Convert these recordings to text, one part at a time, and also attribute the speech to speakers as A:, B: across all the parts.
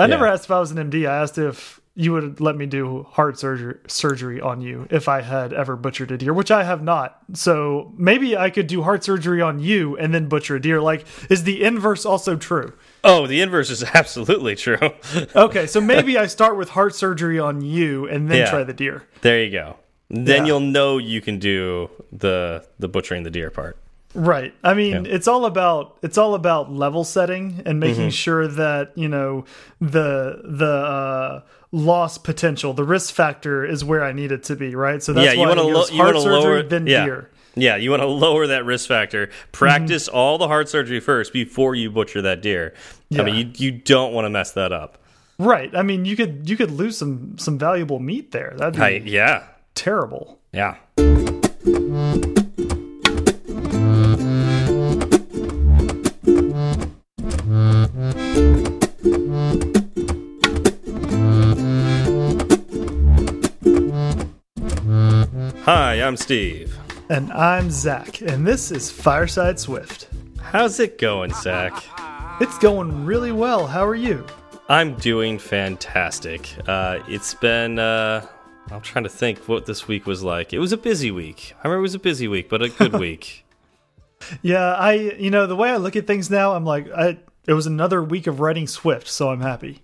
A: I never asked if I was an MD. I asked if you would let me do heart surgery surgery on you if I had ever butchered a deer, which I have not. So maybe I could do heart surgery on you and then butcher a deer. Like, is the inverse also true?
B: Oh, the inverse is absolutely true.
A: okay, so maybe I start with heart surgery on you and then
B: Yeah.
A: try the deer.
B: there you go. Then
A: Yeah.
B: you'll know you can do the the butchering the deer part.
A: Right. I mean,
B: Yeah.
A: it's all about it's all about level setting and making
B: Mm-hmm.
A: sure that you know the the uh, loss potential, the risk factor, is where I need it to be. Right. So that's
B: yeah, you
A: why
B: want to you want to lower
A: then
B: yeah.
A: deer.
B: Yeah, you want to lower that risk factor. Practice all the heart surgery first before you butcher that deer. I mean, you you don't want to mess that up.
A: Right. I mean, you could you could lose some some valuable meat there. That'd be
B: I, yeah,
A: terrible.
B: yeah. Hi, I'm Steve.
A: And I'm Zach, and this is Fireside Swift.
B: How's it going, Zach?
A: It's going really well. How are you?
B: I'm doing fantastic. Uh, it's been, uh, I'm trying to think what this week was like. It was a busy week. I remember it was a busy week, but a good week.
A: Yeah, I you know the way I look at things now, I'm like, I it was another week of writing Swift, so I'm happy.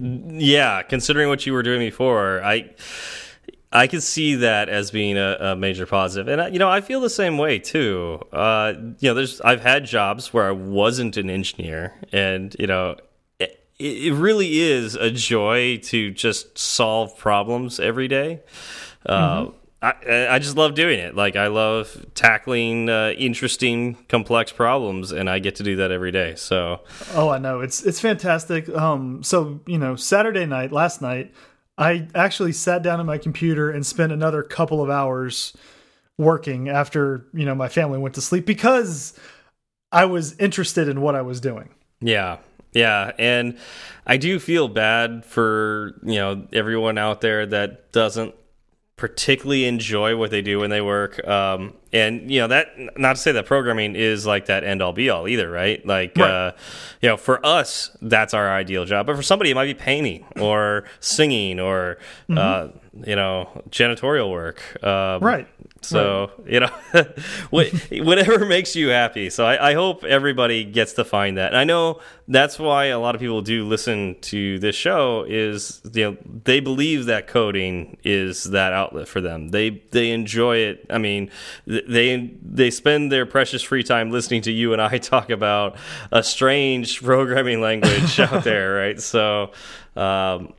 B: Yeah, considering what you were doing before, I I could see that as being a, a major positive, and you know I feel the same way too. Uh, you know, there's I've had jobs where I wasn't an engineer, and you know. It, it really is a joy to just solve problems every day. Uh, I, I just love doing it. Like I love tackling uh, interesting, complex problems, and I get to do that every day. So
A: Oh, I know. It's it's fantastic. Um so, you know, Saturday night, last night, I actually sat down at my computer and spent another couple of hours working after, you know, my family went to sleep because I was interested in what I was doing.
B: Yeah. Yeah, and I do feel bad for, you know, everyone out there that doesn't particularly enjoy what they do when they work. Um and you know that not to say that programming is like that end all be all either, right? Like
A: Right.
B: uh you know, for us that's our ideal job, but for somebody it might be painting or singing or uh you know, janitorial work. Um
A: Right.
B: So you know, whatever makes you happy. So I, I hope everybody gets to find that. And I know that's why a lot of people do listen to this show. Is you know they believe that coding is that outlet for them. They they enjoy it. I mean, they they spend their precious free time listening to you and I talk about a strange programming language out there, right? So. Um,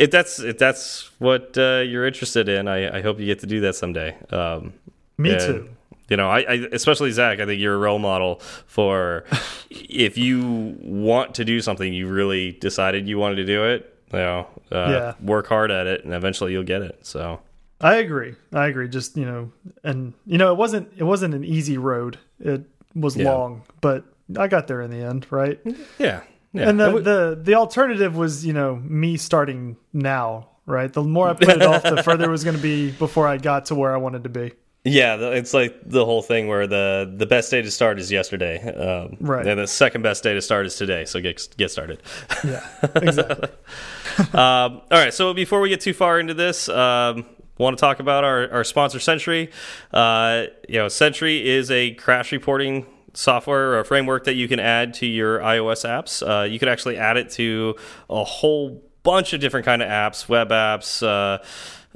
B: if that's if that's what uh, you're interested in, I, I hope you get to do that someday. Um,
A: Me
B: and,
A: too.
B: You know, I, I especially Zach. I think you're a role model for if you want to do something, you really decided you wanted to do it. You know, uh,
A: Yeah.
B: work hard at it, and eventually you'll get it. So
A: I agree. I agree. Just, you know, and you know, it wasn't it wasn't an easy road. It was
B: Yeah.
A: long, but I got there in the end, right?
B: yeah, yeah.
A: and the, the the alternative was you know me starting now right the more i put it off the further it was going to be before i got to where i wanted to be
B: Yeah, it's like the whole thing where the the best day to start is yesterday, um,
A: Right.
B: And the second best day to start is today. So get get started.
A: yeah exactly
B: um, all right. So before we get too far into this, um, want to talk about our, our sponsor, Sentry Uh, you know, Sentry is a crash reporting software or a framework that you can add to your iOS apps. Uh, you can actually add it to a whole bunch of different kind of apps, web apps. Uh,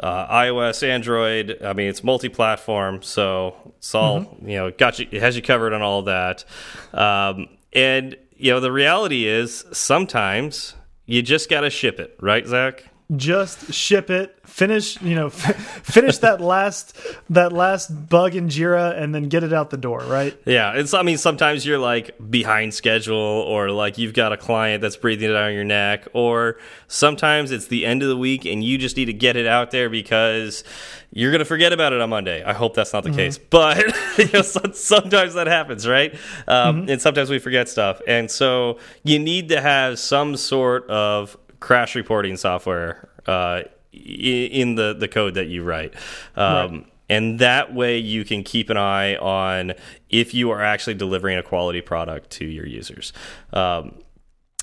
B: uh, iOS, Android. I mean, it's multi-platform, so it's all you know. Got you, it has you covered on all that. Um, and you know, the reality is sometimes you just got to ship it, right, Zach?
A: Just ship it finish you know finish that last that last bug in jira and then get it out the door right
B: Yeah, it's. I mean, sometimes you're like behind schedule, or like you've got a client that's breathing down your neck, or sometimes it's the end of the week and you just need to get it out there because you're gonna forget about it on Monday. I hope that's not the case, but you know, sometimes that happens, right? Um, And sometimes we forget stuff, and so you need to have some sort of crash reporting software uh, in the the code that you write. Um, and that way you can keep an eye on if you are actually delivering a quality product to your users. Um,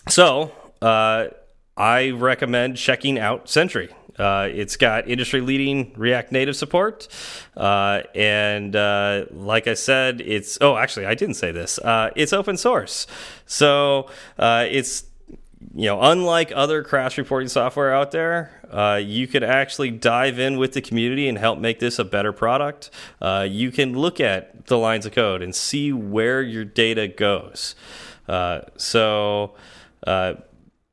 B: so, uh, I recommend checking out Sentry. Uh, it's got industry leading React Native support. Uh, and uh, like I said, it's oh, actually, I didn't say this. Uh, it's open source. So uh, it's you know, unlike other crash reporting software out there, uh, you can actually dive in with the community and help make this a better product. Uh, you can look at the lines of code and see where your data goes. Uh, so uh,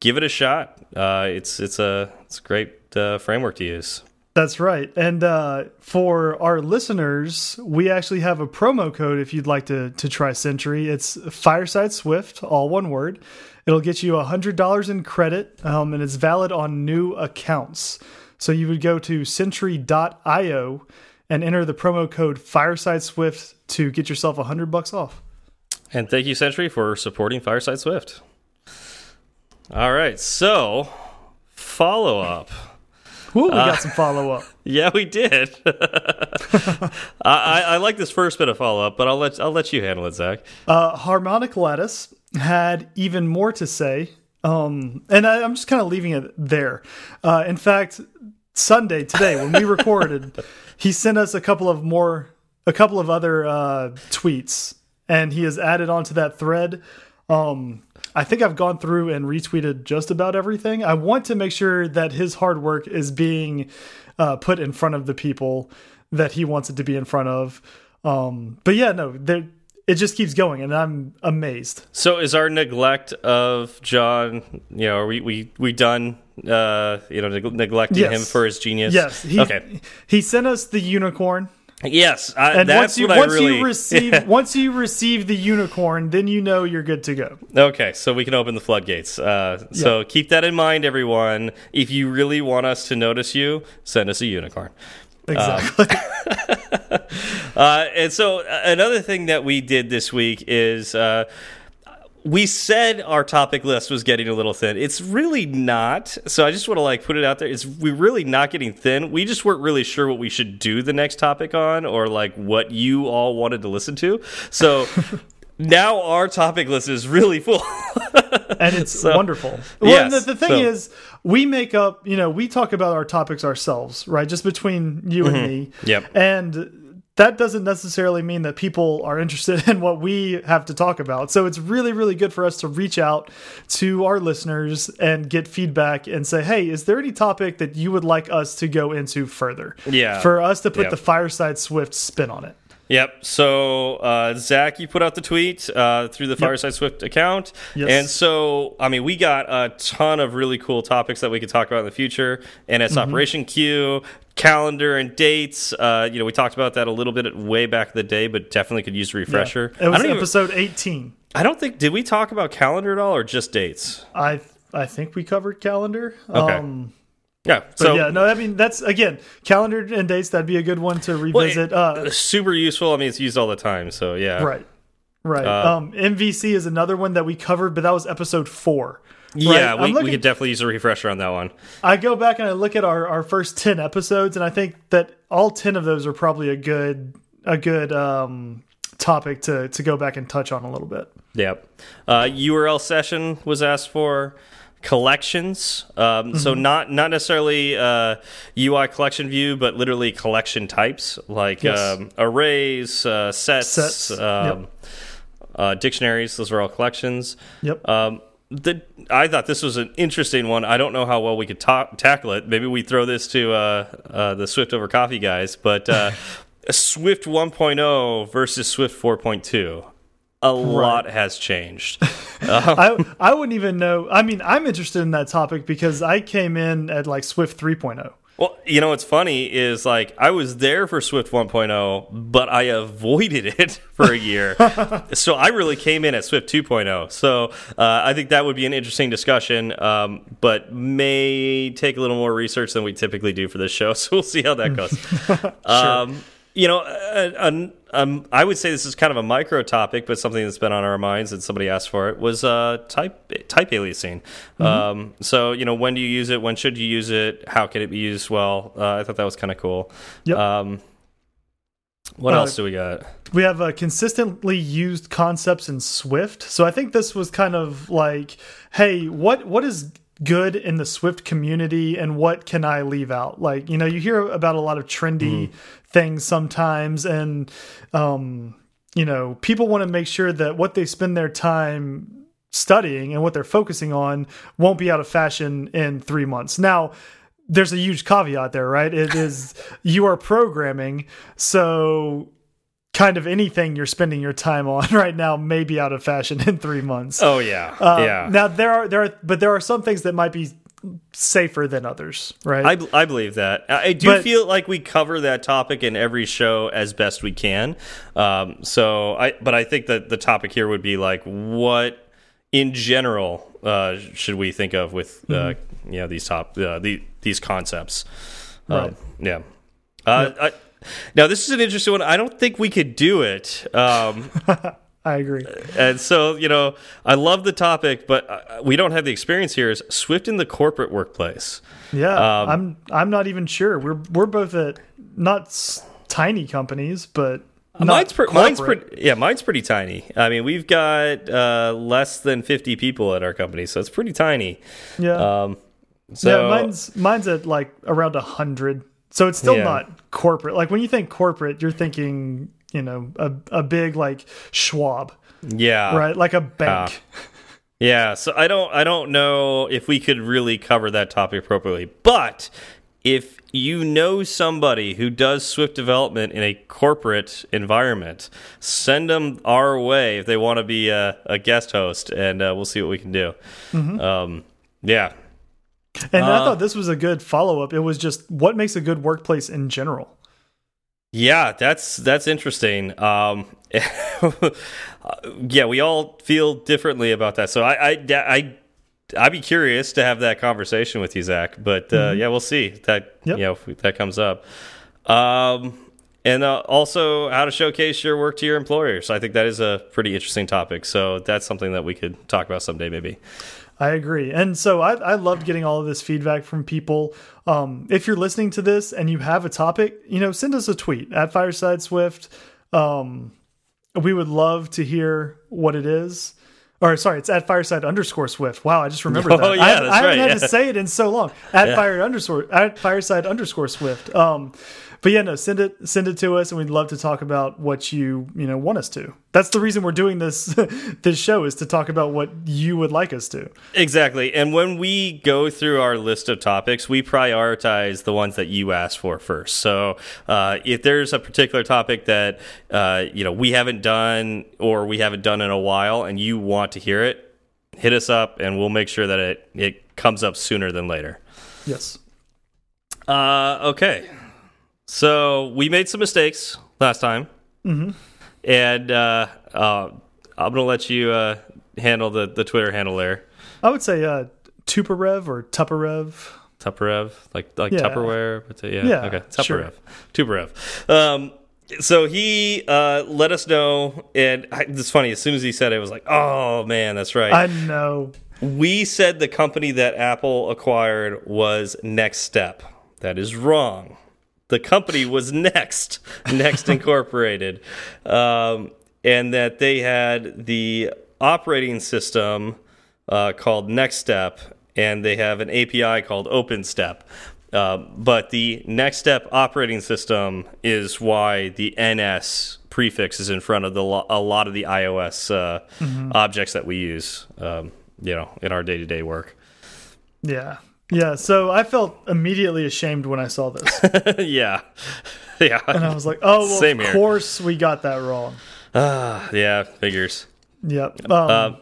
B: give it a shot. Uh, it's it's a it's a great uh, framework to use.
A: That's right. And uh, for our listeners, we actually have a promo code if you'd like to to try Sentry. It's Fireside Swift, all one word. It'll get you $100 in credit, um, and it's valid on new accounts. So you would go to sentry.io and enter the promo code Fireside Swift to get yourself 100 bucks off.
B: And thank you, Sentry, for supporting Fireside Swift. All right, so follow up.
A: Ooh, we got uh, some follow up.
B: Yeah, we did. I, I, I, like this first bit of follow up, but I'll let I'll let you handle it, Zach.
A: Uh, Harmonic Lettuce had even more to say, um, and I, am just kind of leaving it there. Uh, in fact, Sunday today when we recorded, he sent us a couple of more, a couple of other uh, tweets, and he has added onto that thread. Um, I think I've gone through and retweeted just about everything. I want to make sure that his hard work is being uh, put in front of the people that he wants it to be in front of. Um, but yeah, no, it just keeps going, and I'm amazed.
B: So, is our neglect of John? You know, are we we we done? Uh, you know, neglecting yes. him for his genius.
A: Yes. He, okay. He sent us the unicorn
B: Yes,
A: I, and once you once really, you receive yeah. once you receive the unicorn, then you know you're good to go.
B: Okay, so we can open the floodgates. Uh, yeah. So keep that in mind, everyone. If you really want us to notice you, send us a unicorn.
A: Exactly.
B: Um, uh, and so uh, another thing that we did this week is uh, we said our topic list was getting a little thin. It's really not. So I just want to like put it out there. It's we're really not getting thin. We just weren't really sure what we should do the next topic on or like what you all wanted to listen to. So now our topic list is really full.
A: and it's so, wonderful. Well, yes, the, the, thing so. is, we make up, you know, we talk about our topics ourselves, right? Just between you mm -hmm. and mm-hmm. me.
B: Yep.
A: And that doesn't necessarily mean that people are interested in what we have to talk about. So it's really, really good for us to reach out to our listeners and get feedback and say, hey, is there any topic that you would like us to go into further?
B: Yeah.
A: For us to put yep. the Fireside Swift spin on it.
B: Yep. So uh, Zach, you put out the tweet uh, through the yep. Fireside Swift account, yes. and so I mean, we got a ton of really cool topics that we could talk about in the future. And it's mm -hmm. OperationQueue, calendar and dates. Uh, you know, we talked about that a little bit way back in the day, but definitely could use a refresher.
A: Yeah. It was episode even, 18.
B: I don't think did we talk about calendar at all or just dates?
A: I I think we covered calendar.
B: Okay. Um, yeah.
A: So yeah, no, I mean that's again calendar and dates. That'd be a good one to revisit. Well,
B: it, uh, super useful. I mean, it's used all the time. So yeah.
A: Right. Right. Uh, um, MVC is another one that we covered, but that was episode four.
B: Yeah, we, looking, we could definitely use a refresher on that one.
A: I go back and I look at our, our first ten episodes, and I think that all ten of those are probably a good a good um, topic to to go back and touch on a little bit.
B: Yep. Uh, URL session was asked for collections. Um, mm -hmm. So mm-hmm. not not necessarily uh, UI collection view, but literally collection types like yes. um, arrays, uh, sets, sets. Um, yep. uh, dictionaries. Those are all collections.
A: Yep.
B: Um, the I thought this was an interesting one. I don't know how well we could tackle it. Maybe we throw this to uh, uh, the Swift over Coffee guys, but uh, Swift 1.0 versus Swift 4.2. A right. lot has changed.
A: I I wouldn't even know. I mean, I'm interested in that topic because I came in at like Swift 3.0.
B: Well, you know what's funny is like I was there for Swift 1.0, but I avoided it for a year. so I really came in at Swift 2.0. So uh, I think that would be an interesting discussion, um, but may take a little more research than we typically do for this show. So we'll see how that goes. sure. um, you know, uh, um, I would say this is kind of a micro topic, but something that's been on our minds and somebody asked for it was uh, type type aliasing. Mm -hmm. um, so, you know, when do you use it? When should you use it? How can it be used well? Uh, I thought that was kind of cool.
A: Yep. Um,
B: what uh, else do we got?
A: We have uh, consistently used concepts in Swift. So I think this was kind of like, hey, what what is good in the Swift community and what can I leave out? Like, you know, you hear about a lot of trendy things sometimes and um you know, people want to make sure that what they spend their time studying and what they're focusing on won't be out of fashion in 3 months. Now, there's a huge caveat there, right? It is you are programming, so kind of anything you're spending your time on right now may be out of fashion in three months.
B: Oh yeah,
A: Um,
B: yeah.
A: Now there are there are, but there are some things that might be safer than others, right?
B: I, I believe that. I do
A: But-
B: feel like we cover that topic in every show as best we can. Um, so I, but I think that the topic here would be like, what in general uh, should we think of with uh,
A: Mm-hmm.
B: you know these top uh, the, these concepts?
A: Right.
B: Um, yeah. Uh, I, now this is an interesting one. I don't think we could do it. Um,
A: I agree.
B: and so you know, I love the topic, but uh, we don't have the experience here. Is Swift in the corporate workplace?
A: Yeah,
B: Um,
A: I'm I'm not even sure. We're we're both at not s tiny companies, but not
B: mine's, pre mine's pretty yeah mine's pretty tiny i mean we've got uh, less than 50 people at our company so it's pretty tiny
A: Yeah,
B: um, so
A: yeah. Mine's mine's at like around a hundred, so it's still
B: Yeah.
A: not corporate. Like when you think corporate, you're thinking you know a a big like Schwab,
B: yeah
A: right? Like a bank.
B: yeah so i don't i don't know if we could really cover that topic appropriately but if you know somebody who does swift development in a corporate environment send them our way if they want to be a, a guest host and uh, we'll see what we can do
A: Mm-hmm.
B: um, yeah
A: And I
B: Uh,
A: thought this was a good follow up. It was just what makes a good workplace in general.
B: Yeah, that's that's interesting. Um, yeah, we all feel differently about that. So I, I, I, I'd be curious to have that conversation with you, Zach. But uh, yeah, we'll see if that.
A: Yep.
B: you know if that comes up. Um, and uh, also how to showcase your work to your employer. So I think that is a pretty interesting topic. So that's something that we could talk about someday, maybe.
A: I agree. And so I, I loved getting all of this feedback from people. Um, if you're listening to this and you have a topic, you know, send us a tweet at Fireside Swift. Um, we would love to hear what it is. Or sorry, it's at Fireside underscore Swift. Wow, I just remembered
B: Oh,
A: that.
B: yeah,
A: I,
B: that's
A: I haven't
B: right,
A: had
B: yeah.
A: to say it in so long. At fire underscore at Fireside underscore Swift. Um, but yeah, no, send it send it to us, and we'd love to talk about what you you know want us to. That's the reason we're doing this this show is to talk about what you would like us to.
B: Exactly. And when we go through our list of topics, we prioritize the ones that you asked for first. So uh, if there's a particular topic that uh, you know we haven't done or we haven't done in a while, and you want to hear it, hit us up, and we'll make sure that it it comes up sooner than later.
A: Yes.
B: Uh, okay. So we made some mistakes last time,
A: Mm-hmm.
B: and uh, uh, I'm gonna let you uh, handle the the Twitter handle there.
A: I would say uh, Tuparev or Tuparev.
B: Tupperware, like like
A: Yeah.
B: Tupperware. But yeah,
A: Yeah,
B: okay,
A: sure.
B: Tupperware, Tupperware. Um, so he uh, let us know, and I, it's funny. As soon as he said it, I was like, "Oh man, that's right."
A: I know.
B: we said the company that Apple acquired was NeXTSTEP. That is wrong. The company was Next, Next Incorporated, um, and that they had the operating system uh, called NeXTSTEP, and they have an API called OpenStep. Uh, but the NeXTSTEP operating system is why the NS prefix is in front of the lo a lot of the iOS uh, objects that we use, um, you know, in our day to day work.
A: Yeah. Yeah. So I felt immediately ashamed when I saw this.
B: yeah, yeah,
A: and I was like, oh, well,
B: Same
A: of
B: here.
A: course we got that wrong.
B: Ah, yeah. Figures.
A: Yep. Um,
B: Uh,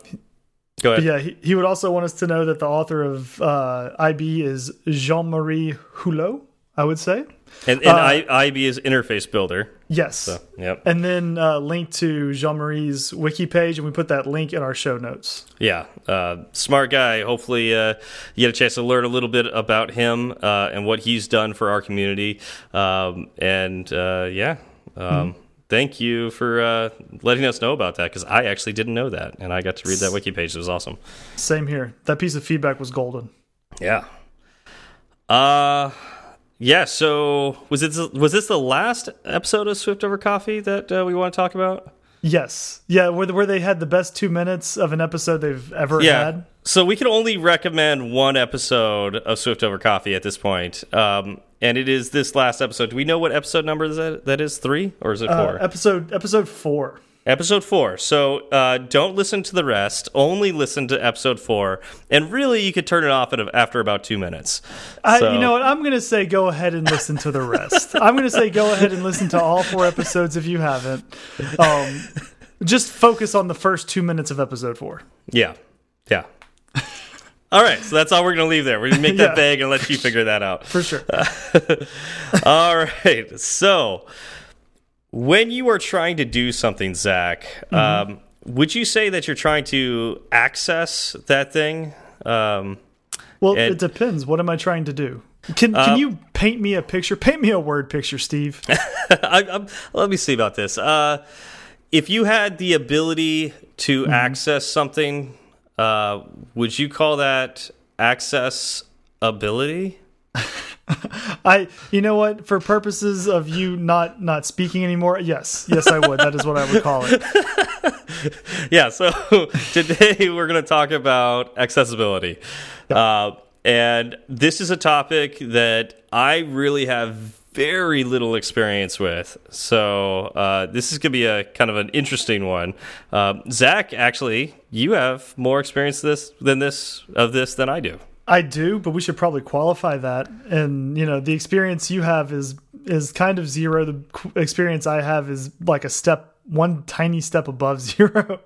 B: go ahead.
A: yeah. He, he would also want us to know that the author of uh, IB is Jean Marie Hullot, I would say.
B: And, and
A: uh,
B: I, IB is interface builder.
A: Yes.
B: Yep.
A: And then uh, link to Jean Marie's wiki page, and we put that link in our show notes.
B: Yeah, uh, smart guy. Hopefully, uh, you get a chance to learn a little bit about him uh, and what he's done for our community. Um, and uh, yeah, um, thank you for uh, letting us know about that because I actually didn't know that, and I got to read that wiki page. It was awesome.
A: Same here. That piece of feedback was golden.
B: Yeah. Uh yeah. So was it was this the last episode of Swift Over Coffee that uh, we want to talk about?
A: Yes, yeah, where where they had the best two minutes of an episode they've ever
B: Yeah.
A: had.
B: So we can only recommend one episode of Swift Over Coffee at this point. Um, and it is this last episode. Do we know what episode number that that is? Three or is it
A: Uh,
B: four?
A: episode episode four.
B: Episode four. So uh, don't listen to the rest. Only listen to episode four. And really, you could turn it off at, after about two minutes.
A: I,
B: So-
A: you know what? I'm going to say go ahead and listen to the rest. I'm going to say go ahead and listen to all four episodes if you haven't. Um, just focus on the first two minutes of episode four.
B: Yeah. Yeah. All right, so that's all we're going to leave there. We're going to make that
A: Yeah.
B: vague and let you figure that out.
A: For sure.
B: All right. So, when you are trying to do something, Zach, um, would you say that you're trying to access that thing? Um,
A: Well,
B: And-
A: it depends. What am I trying to do? Can can you paint me a picture? Paint me a word picture, Steve.
B: I, I'm, let me see about this. Uh, if you had the ability to access something, uh, would you call that access ability?
A: I, you know what? For purposes of you not not speaking anymore, yes, yes, I would. That is what I would call it.
B: yeah, so today we're going to talk about accessibility. Uh, and this is a topic that I really have very little experience with. So uh, this is going to be a kind of an interesting one. Um, Zach, actually, you have more experience this than this of this than I do.
A: I do, but we should probably qualify that. And you know, the experience you have is is kind of zero. The experience I have is like a step, one tiny step above zero.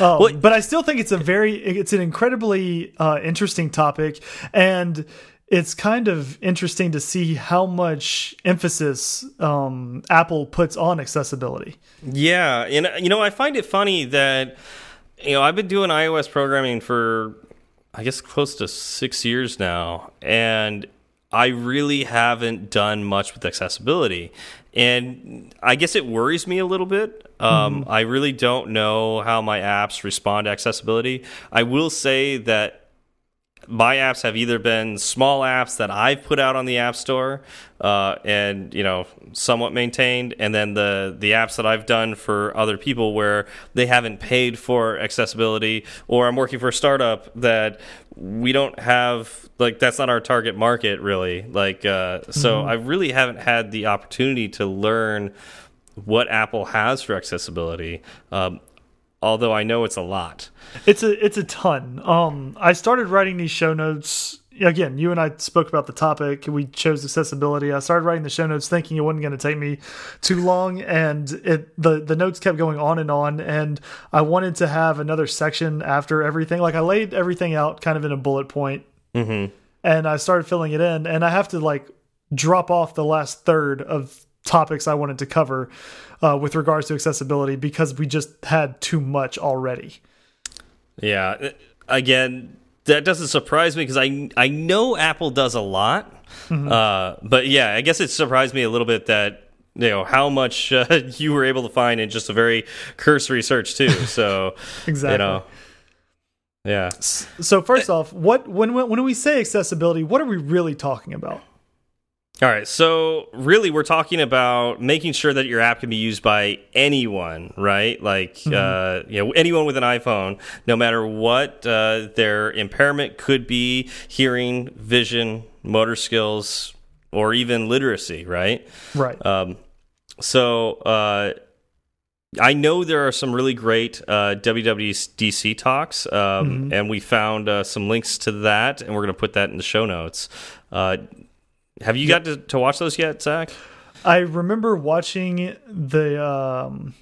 A: um, but I still think it's a very, it's an incredibly uh, interesting topic, and it's kind of interesting to see how much emphasis um, Apple puts on accessibility.
B: Yeah, and you know, I find it funny that you know I've been doing iOS programming for I guess close to six years now, and I really haven't done much with accessibility, and I guess it worries me a little bit. Um, I really don't know how my apps respond to accessibility. I will say that my apps have either been small apps that I've put out on the App Store uh, and you know somewhat maintained, and then the the apps that I've done for other people where they haven't paid for accessibility, or I'm working for a startup that we don't have like that's not our target market really. Like uh, so, I really haven't had the opportunity to learn what Apple has for accessibility. Um, although I know it's a lot.
A: It's a it's a ton. Um, I started writing these show notes. Again, you and I spoke about the topic. We chose accessibility. I started writing the show notes thinking it wasn't going to take me too long, and it the the notes kept going on and on. And I wanted to have another section after everything. Like I laid everything out kind of in a bullet point,
B: Mm-hmm.
A: and I started filling it in. And I have to like drop off the last third of topics I wanted to cover uh, with regards to accessibility because we just had too much already.
B: Yeah. Again, that doesn't surprise me because I I know Apple does a lot. Uh, but yeah, I guess it surprised me a little bit that you know how much uh, you were able to find in just a very cursory search too. So
A: Exactly.
B: you know, yeah.
A: So first off, what when when we say accessibility, what are we really talking about?
B: All right, so really, we're talking about making sure that your app can be used by anyone, right? Like, uh, you know, anyone with an iPhone, no matter what uh, their impairment could be hearing, vision, motor skills, or even literacy, right?
A: Right.
B: Um, so, uh, I know there are some really great uh, WWDC talks, um, and we found uh, some links to that, and we're going to put that in the show notes. Uh, have you got to, to watch those yet, Zach?
A: I remember watching the um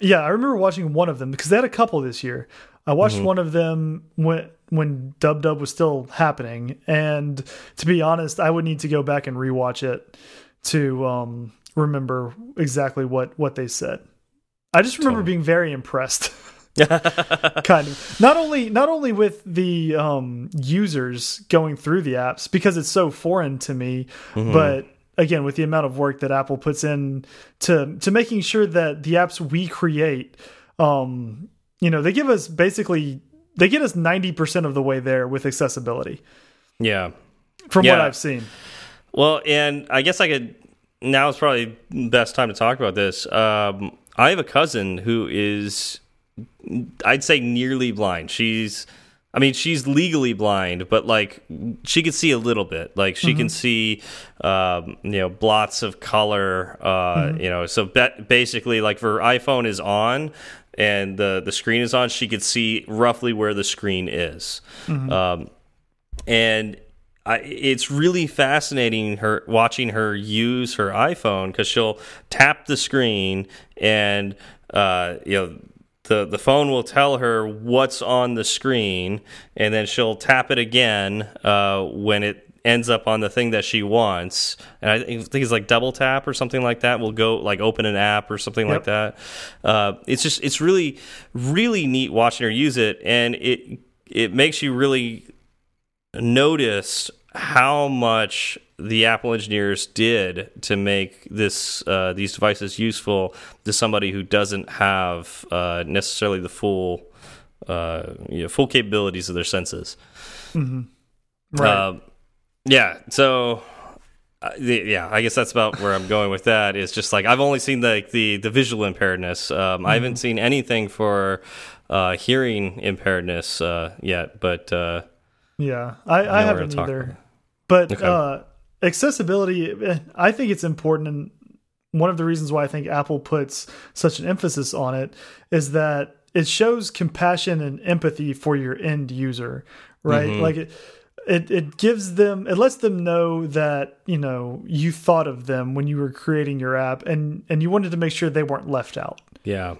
A: yeah, I remember watching one of them because they had a couple this year. I watched one of them when when Dub Dub was still happening, and to be honest, I would need to go back and rewatch it to um remember exactly what what they said. I just remember being very impressed. kind of not only not only with the um users going through the apps because it's so foreign to me but again with the amount of work that apple puts in to to making sure that the apps we create um you know they give us basically they get us 90% of the way there with accessibility
B: Yeah.
A: from what i've seen
B: Well, and I guess I could. Now is probably best time to talk about this. Um, I have a cousin who is, I'd say, nearly blind. She's, I mean, she's legally blind, but like she can see a little bit. Like she mm -hmm. can mm-hmm. see, um, you know, blots of color. Uh, mm -hmm. You know, so basically, like if her iPhone is on and the the screen is on, she could see roughly where the screen is. Mm -hmm. um, and I, it's really fascinating her watching her use her iPhone because she'll tap the screen and uh, you know the the phone will tell her what's on the screen and then she'll tap it again uh, when it ends up on the thing that she wants and I think it's like double tap or something like that will go like open an app or something yep. like that uh, it's just it's really really neat watching her use it and it it makes you really notice how much the Apple engineers did to make this uh, these devices useful to somebody who doesn't have uh, necessarily the full uh, you know, full capabilities of their senses.
A: Mm -hmm. Right.
B: Um, yeah. So. Uh, yeah, I guess that's about where I'm going with that. Is just like I've only seen the the, the visual impairedness. Um, mm -hmm. I haven't mm-hmm. seen anything for uh, hearing impairedness uh, yet, but
A: yeah, I, I haven't either. But okay. uh, accessibility, eh, I think it's important. And one of the reasons why I think Apple puts such an emphasis on it is that it shows compassion and empathy for your end user, right? Mm -hmm. Like it, it, it gives them, it lets them know that you know you thought of them when you were creating your app, and and you wanted to make sure they weren't left out.
B: Yeah,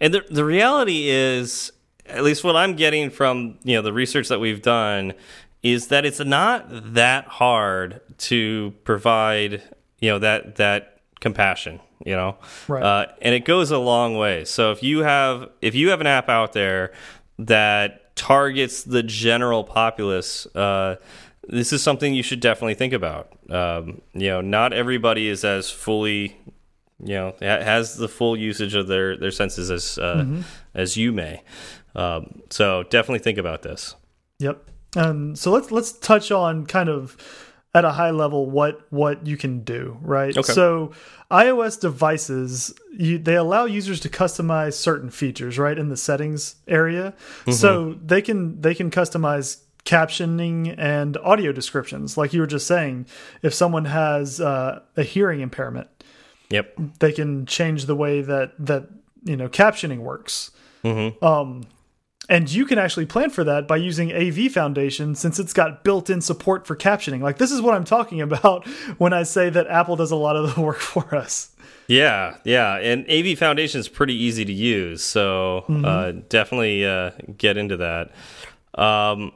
B: and the the reality is at least what I'm getting from you know the research that we've done is that it's not that hard to provide you know that that compassion you know
A: right.
B: uh, and it goes a long way so if you have if you have an app out there that targets the general populace uh, this is something you should definitely think about um, you know not everybody is as fully you know has the full usage of their their senses as uh, mm -hmm. as you may um, so definitely think about this.
A: Yep. Um, so let's let's touch on kind of at a high level what what you can do, right?
B: Okay.
A: So iOS devices you, they allow users to customize certain features, right, in the settings area. Mm -hmm. So they can they can customize captioning and audio descriptions, like you were just saying. If someone has uh, a hearing impairment,
B: yep,
A: they can change the way that that you know captioning works.
B: Mm -hmm.
A: Um, and you can actually plan for that by using AV Foundation since it's got built-in support for captioning. Like this is what I'm talking about when I say that Apple does a lot of the work for us.
B: Yeah, yeah, and AV Foundation is pretty easy to use, so mm -hmm. uh, definitely uh, get into that. Um,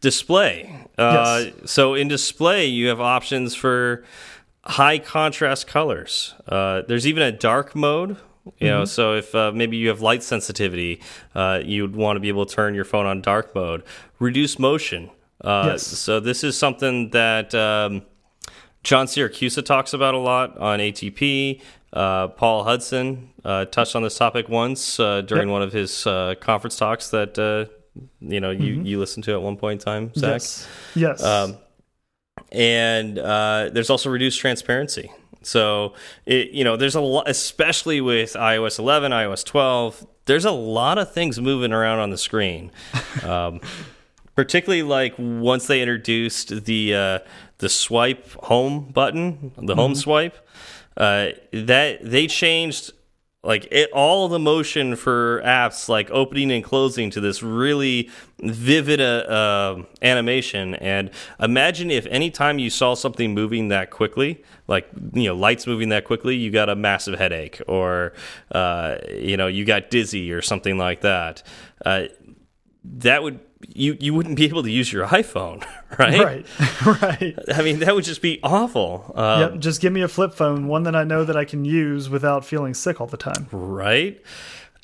B: display. Uh, yes. So in display, you have options for high contrast colors. Uh, there's even a dark mode you know, mm -hmm. so if uh, maybe you have light sensitivity, uh, you'd want to be able to turn your phone on dark mode. Reduce motion. Uh, yes. So this is something that um, John Siracusa talks about a lot on ATP. Uh, Paul Hudson uh, touched on this topic once uh, during yep. one of his conference talks that you know you mm -hmm. you listened to at one point in time, Zach.
A: Yes. Yes.
B: Um, and there's also reduced transparency. So, it, you know, there's a lot, especially with iOS 11, iOS 12, there's a lot of things moving around on the screen. Um, particularly like once they introduced the uh, the swipe home button, the home mm -hmm. swipe, uh, that they changed like it, all the motion for apps like opening and closing to this really vivid uh, uh, animation. And imagine if anytime you saw something moving that quickly like you know lights moving that quickly you got a massive headache or uh, you know you got dizzy or something like that. Uh, that would you you wouldn't be able to use your iPhone,
A: right? Right, right.
B: I mean, that would just be awful.
A: Um, yep, just give me a flip phone, one that I know that I can use without feeling sick all the time.
B: Right.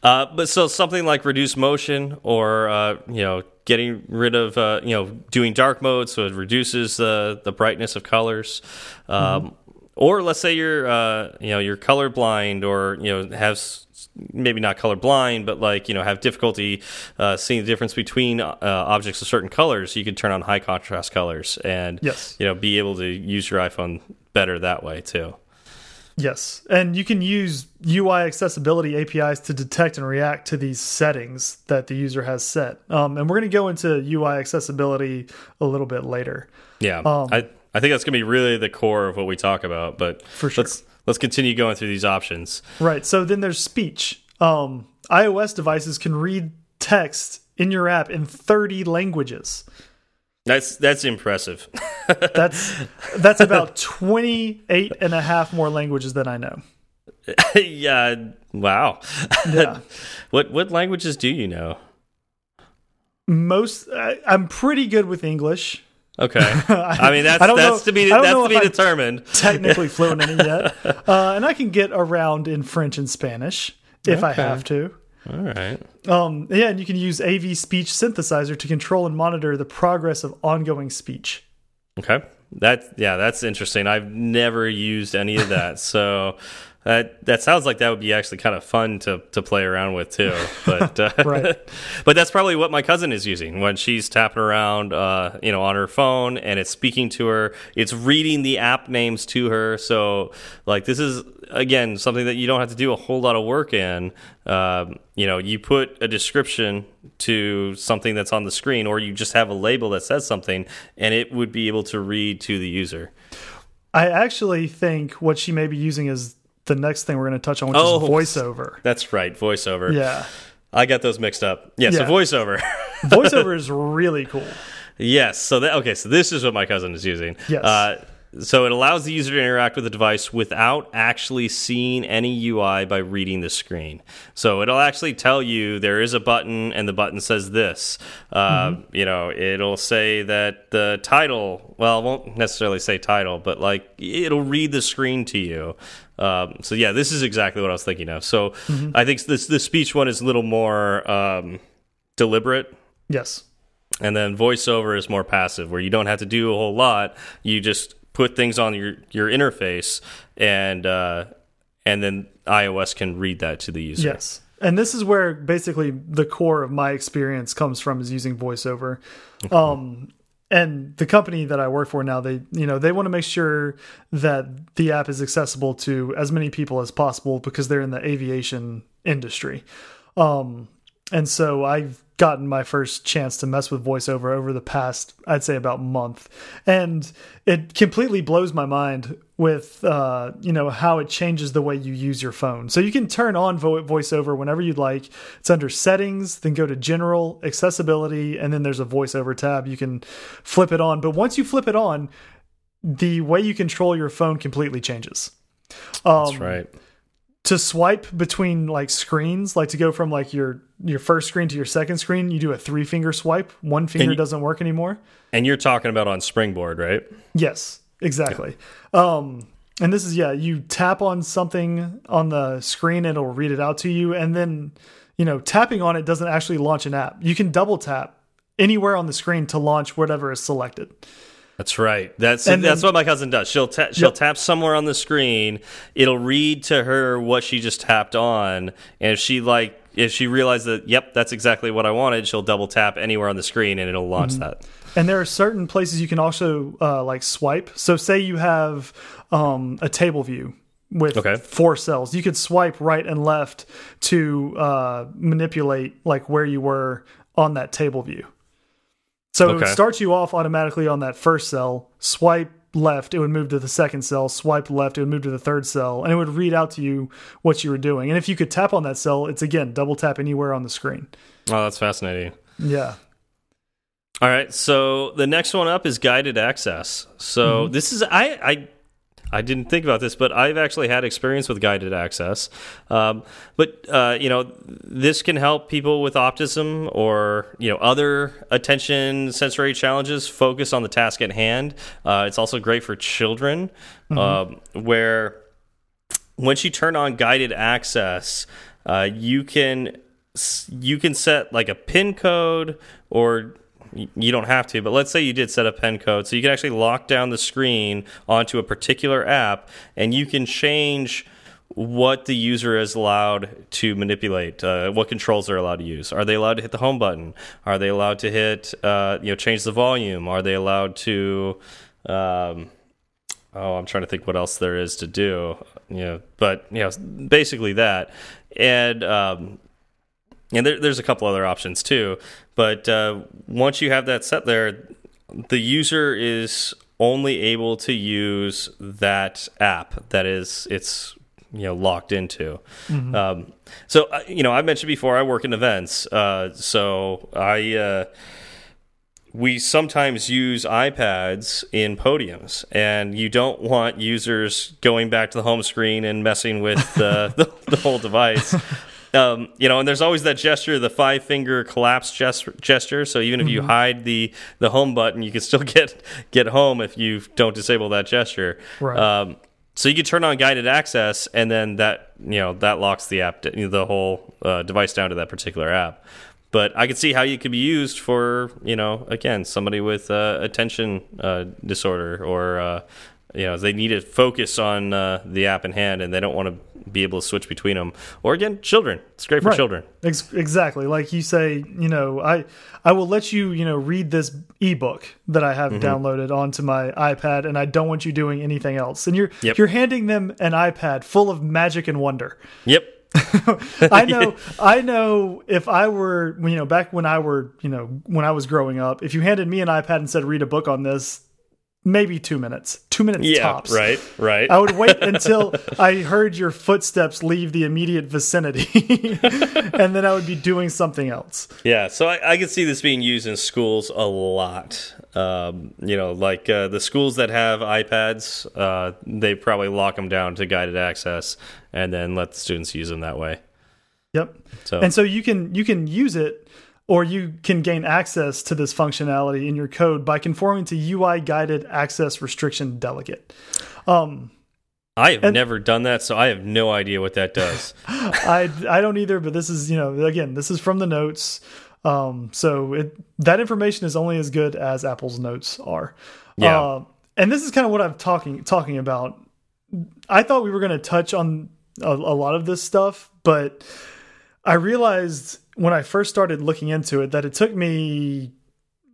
B: Uh, but so something like reduced motion, or uh, you know, getting rid of uh, you know doing dark mode, so it reduces the the brightness of colors. Um, mm -hmm. Or let's say you're uh, you know you're colorblind, or you know have maybe not colorblind, but like you know have difficulty uh, seeing the difference between uh, objects of certain colors, you can turn on high contrast colors and
A: yes.
B: you know be able to use your iPhone better that way too.
A: Yes, and you can use UI accessibility APIs to detect and react to these settings that the user has set. Um, and we're going to go into UI accessibility a little bit later.
B: Yeah, um, I I think that's going to be really the core of what we talk about. But
A: for sure,
B: let's let's continue going through these options.
A: Right. So then there's speech. Um, iOS devices can read text in your app in 30 languages.
B: That's that's impressive.
A: that's that's about 28 and a half more languages than I know.
B: yeah, wow.
A: Yeah.
B: what what languages do you know?
A: Most I, I'm pretty good with English.
B: Okay. I mean that's that's know, to be that's to be determined.
A: technically fluent in it yet. Uh, and I can get around in French and Spanish if okay. I have to.
B: All right.
A: Um, yeah, and you can use AV Speech Synthesizer to control and monitor the progress of ongoing speech.
B: Okay. That yeah, that's interesting. I've never used any of that. so that that sounds like that would be actually kind of fun to to play around with too. But uh,
A: right.
B: but that's probably what my cousin is using when she's tapping around, uh, you know, on her phone and it's speaking to her. It's reading the app names to her. So like this is again something that you don't have to do a whole lot of work in. Um, you know, you put a description to something that's on the screen, or you just have a label that says something, and it would be able to read to the user.
A: I actually think what she may be using is the next thing we're going to touch on, which oh, is voiceover.
B: That's right, voiceover.
A: Yeah.
B: I got those mixed up. Yeah, yeah. so voiceover.
A: voiceover is really cool.
B: Yes. So that okay. So this is what my cousin is using.
A: Yes.
B: Uh, so it allows the user to interact with the device without actually seeing any UI by reading the screen. So it'll actually tell you there is a button and the button says this. Uh, mm -hmm. You know, it'll say that the title, well, it won't necessarily say title, but like it'll read the screen to you. Um, so yeah, this is exactly what I was thinking of. So mm -hmm. I think this the speech one is a little more um, deliberate.
A: Yes.
B: And then voiceover is more passive, where you don't have to do a whole lot. You just put things on your your interface, and uh, and then iOS can read that to the user.
A: Yes, and this is where basically the core of my experience comes from is using voiceover. Um, and the company that I work for now, they you know they want to make sure that the app is accessible to as many people as possible because they're in the aviation industry. Um, and so I've gotten my first chance to mess with voiceover over the past i'd say about month. And it completely blows my mind with uh, you know how it changes the way you use your phone. So you can turn on vo voiceover whenever you'd like. It's under settings then go to general accessibility and then there's a voiceover tab. You can flip it on. But once you flip it on the way you control your phone completely changes.
B: Um, that's right
A: to swipe between like screens, like to go from like your your first screen to your second screen, you do a three finger swipe. One finger you, doesn't work anymore.
B: And you're talking about on Springboard, right?
A: Yes, exactly. Yeah. Um, and this is yeah, you tap on something on the screen, it'll read it out to you, and then you know tapping on it doesn't actually launch an app. You can double tap anywhere on the screen to launch whatever is selected.
B: That's right. That's and that's then, what my cousin does. She'll ta she'll yep. tap somewhere on the screen. It'll read to her what she just tapped on, and if she like if she realizes that yep, that's exactly what I wanted, she'll double tap anywhere on the screen and it'll launch mm -hmm. that.
A: And there are certain places you can also uh, like swipe. So say you have um, a table view with
B: okay.
A: four cells, you could swipe right and left to uh, manipulate like where you were on that table view. So okay. it starts you off automatically on that first cell. Swipe left, it would move to the second cell. Swipe left, it would move to the third cell, and it would read out to you what you were doing. And if you could tap on that cell, it's again double tap anywhere on the screen.
B: Oh, that's fascinating.
A: Yeah.
B: All right, so the next one up is guided access. So mm -hmm. this is I I I didn't think about this, but I've actually had experience with guided access. Um, but uh, you know, this can help people with autism or you know other attention sensory challenges focus on the task at hand. Uh, it's also great for children, mm -hmm. um, where once you turn on guided access, uh, you can you can set like a pin code or you don't have to, but let's say you did set a pen code. So you can actually lock down the screen onto a particular app and you can change what the user is allowed to manipulate, uh, what controls they're allowed to use. Are they allowed to hit the home button? Are they allowed to hit, uh, you know, change the volume? Are they allowed to, um, oh, I'm trying to think what else there is to do. you know, but you know, basically that, and um, and there, there's a couple other options too. But uh, once you have that set there, the user is only able to use that app that is it's you know locked into. Mm -hmm. um, so uh, you know, I mentioned before I work in events, uh, so I. Uh, we sometimes use iPads in podiums, and you don't want users going back to the home screen and messing with uh, the, the, whole device. Um, you know, and there's always that gesture, the five finger collapse gesture. So even if mm -hmm. you mm-hmm. hide the the home button, you can still get get home if you don't disable that gesture.
A: Right.
B: Um, so you can turn on guided access, and then that you know that locks the app, the whole uh, device down to that particular app but I could see how you could be used for you know again somebody with uh, attention uh, disorder or uh, you know they need to focus on uh, the app in hand and they don't want to be able to switch between them or again children. It's great for
A: right.
B: children.
A: Ex exactly. Like you say you know I I will let you you know read this ebook that I have mm -hmm. downloaded onto my iPad and I don't want you doing anything else. And you're yep. you're handing them an iPad full of magic and wonder.
B: Yep.
A: I know I know if I were you know back when I were you know when I was growing up if you handed me an iPad and said read a book on this maybe 2 minutes. 2 minutes
B: yeah,
A: tops.
B: right right.
A: I would wait until I heard your footsteps leave the immediate vicinity and then I would be doing something else.
B: Yeah so I, I could see this being used in schools a lot. Um, you know, like uh, the schools that have iPads, uh, they probably lock them down to guided access and then let the students use them that way.
A: Yep. So and so you can you can use it or you can gain access to this functionality in your code by conforming to UI guided access restriction delegate. Um,
B: I have and, never done that, so I have no idea what that does.
A: I I don't either, but this is you know again this is from the notes. Um, so it that information is only as good as Apple's notes are.
B: Yeah. Uh,
A: and this is kind of what I'm talking talking about. I thought we were going to touch on a, a lot of this stuff, but I realized when I first started looking into it that it took me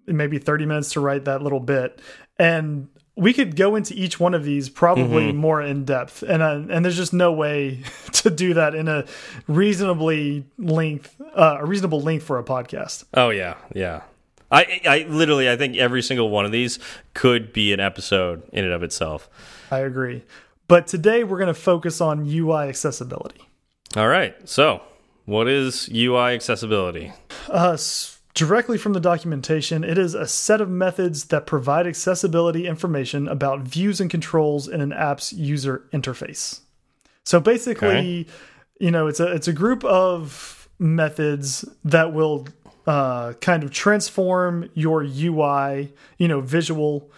A: maybe 30 minutes to write that little bit. And we could go into each one of these probably mm -hmm. more in depth. And uh, and there's just no way to do that in a reasonably length uh, a reasonable length for a podcast.
B: Oh yeah. Yeah. I i literally i think every single one of these could be an episode in and of itself.
A: I agree. But today we're going to focus on ui accessibility.
B: All right. So what is ui accessibility
A: uh Directly from the documentation, it is a set of methods that provide accessibility information about views and controls in an app's user interface. So basically, okay. you know, it's a it's a group of methods that will uh, kind of transform your UI, you know, visual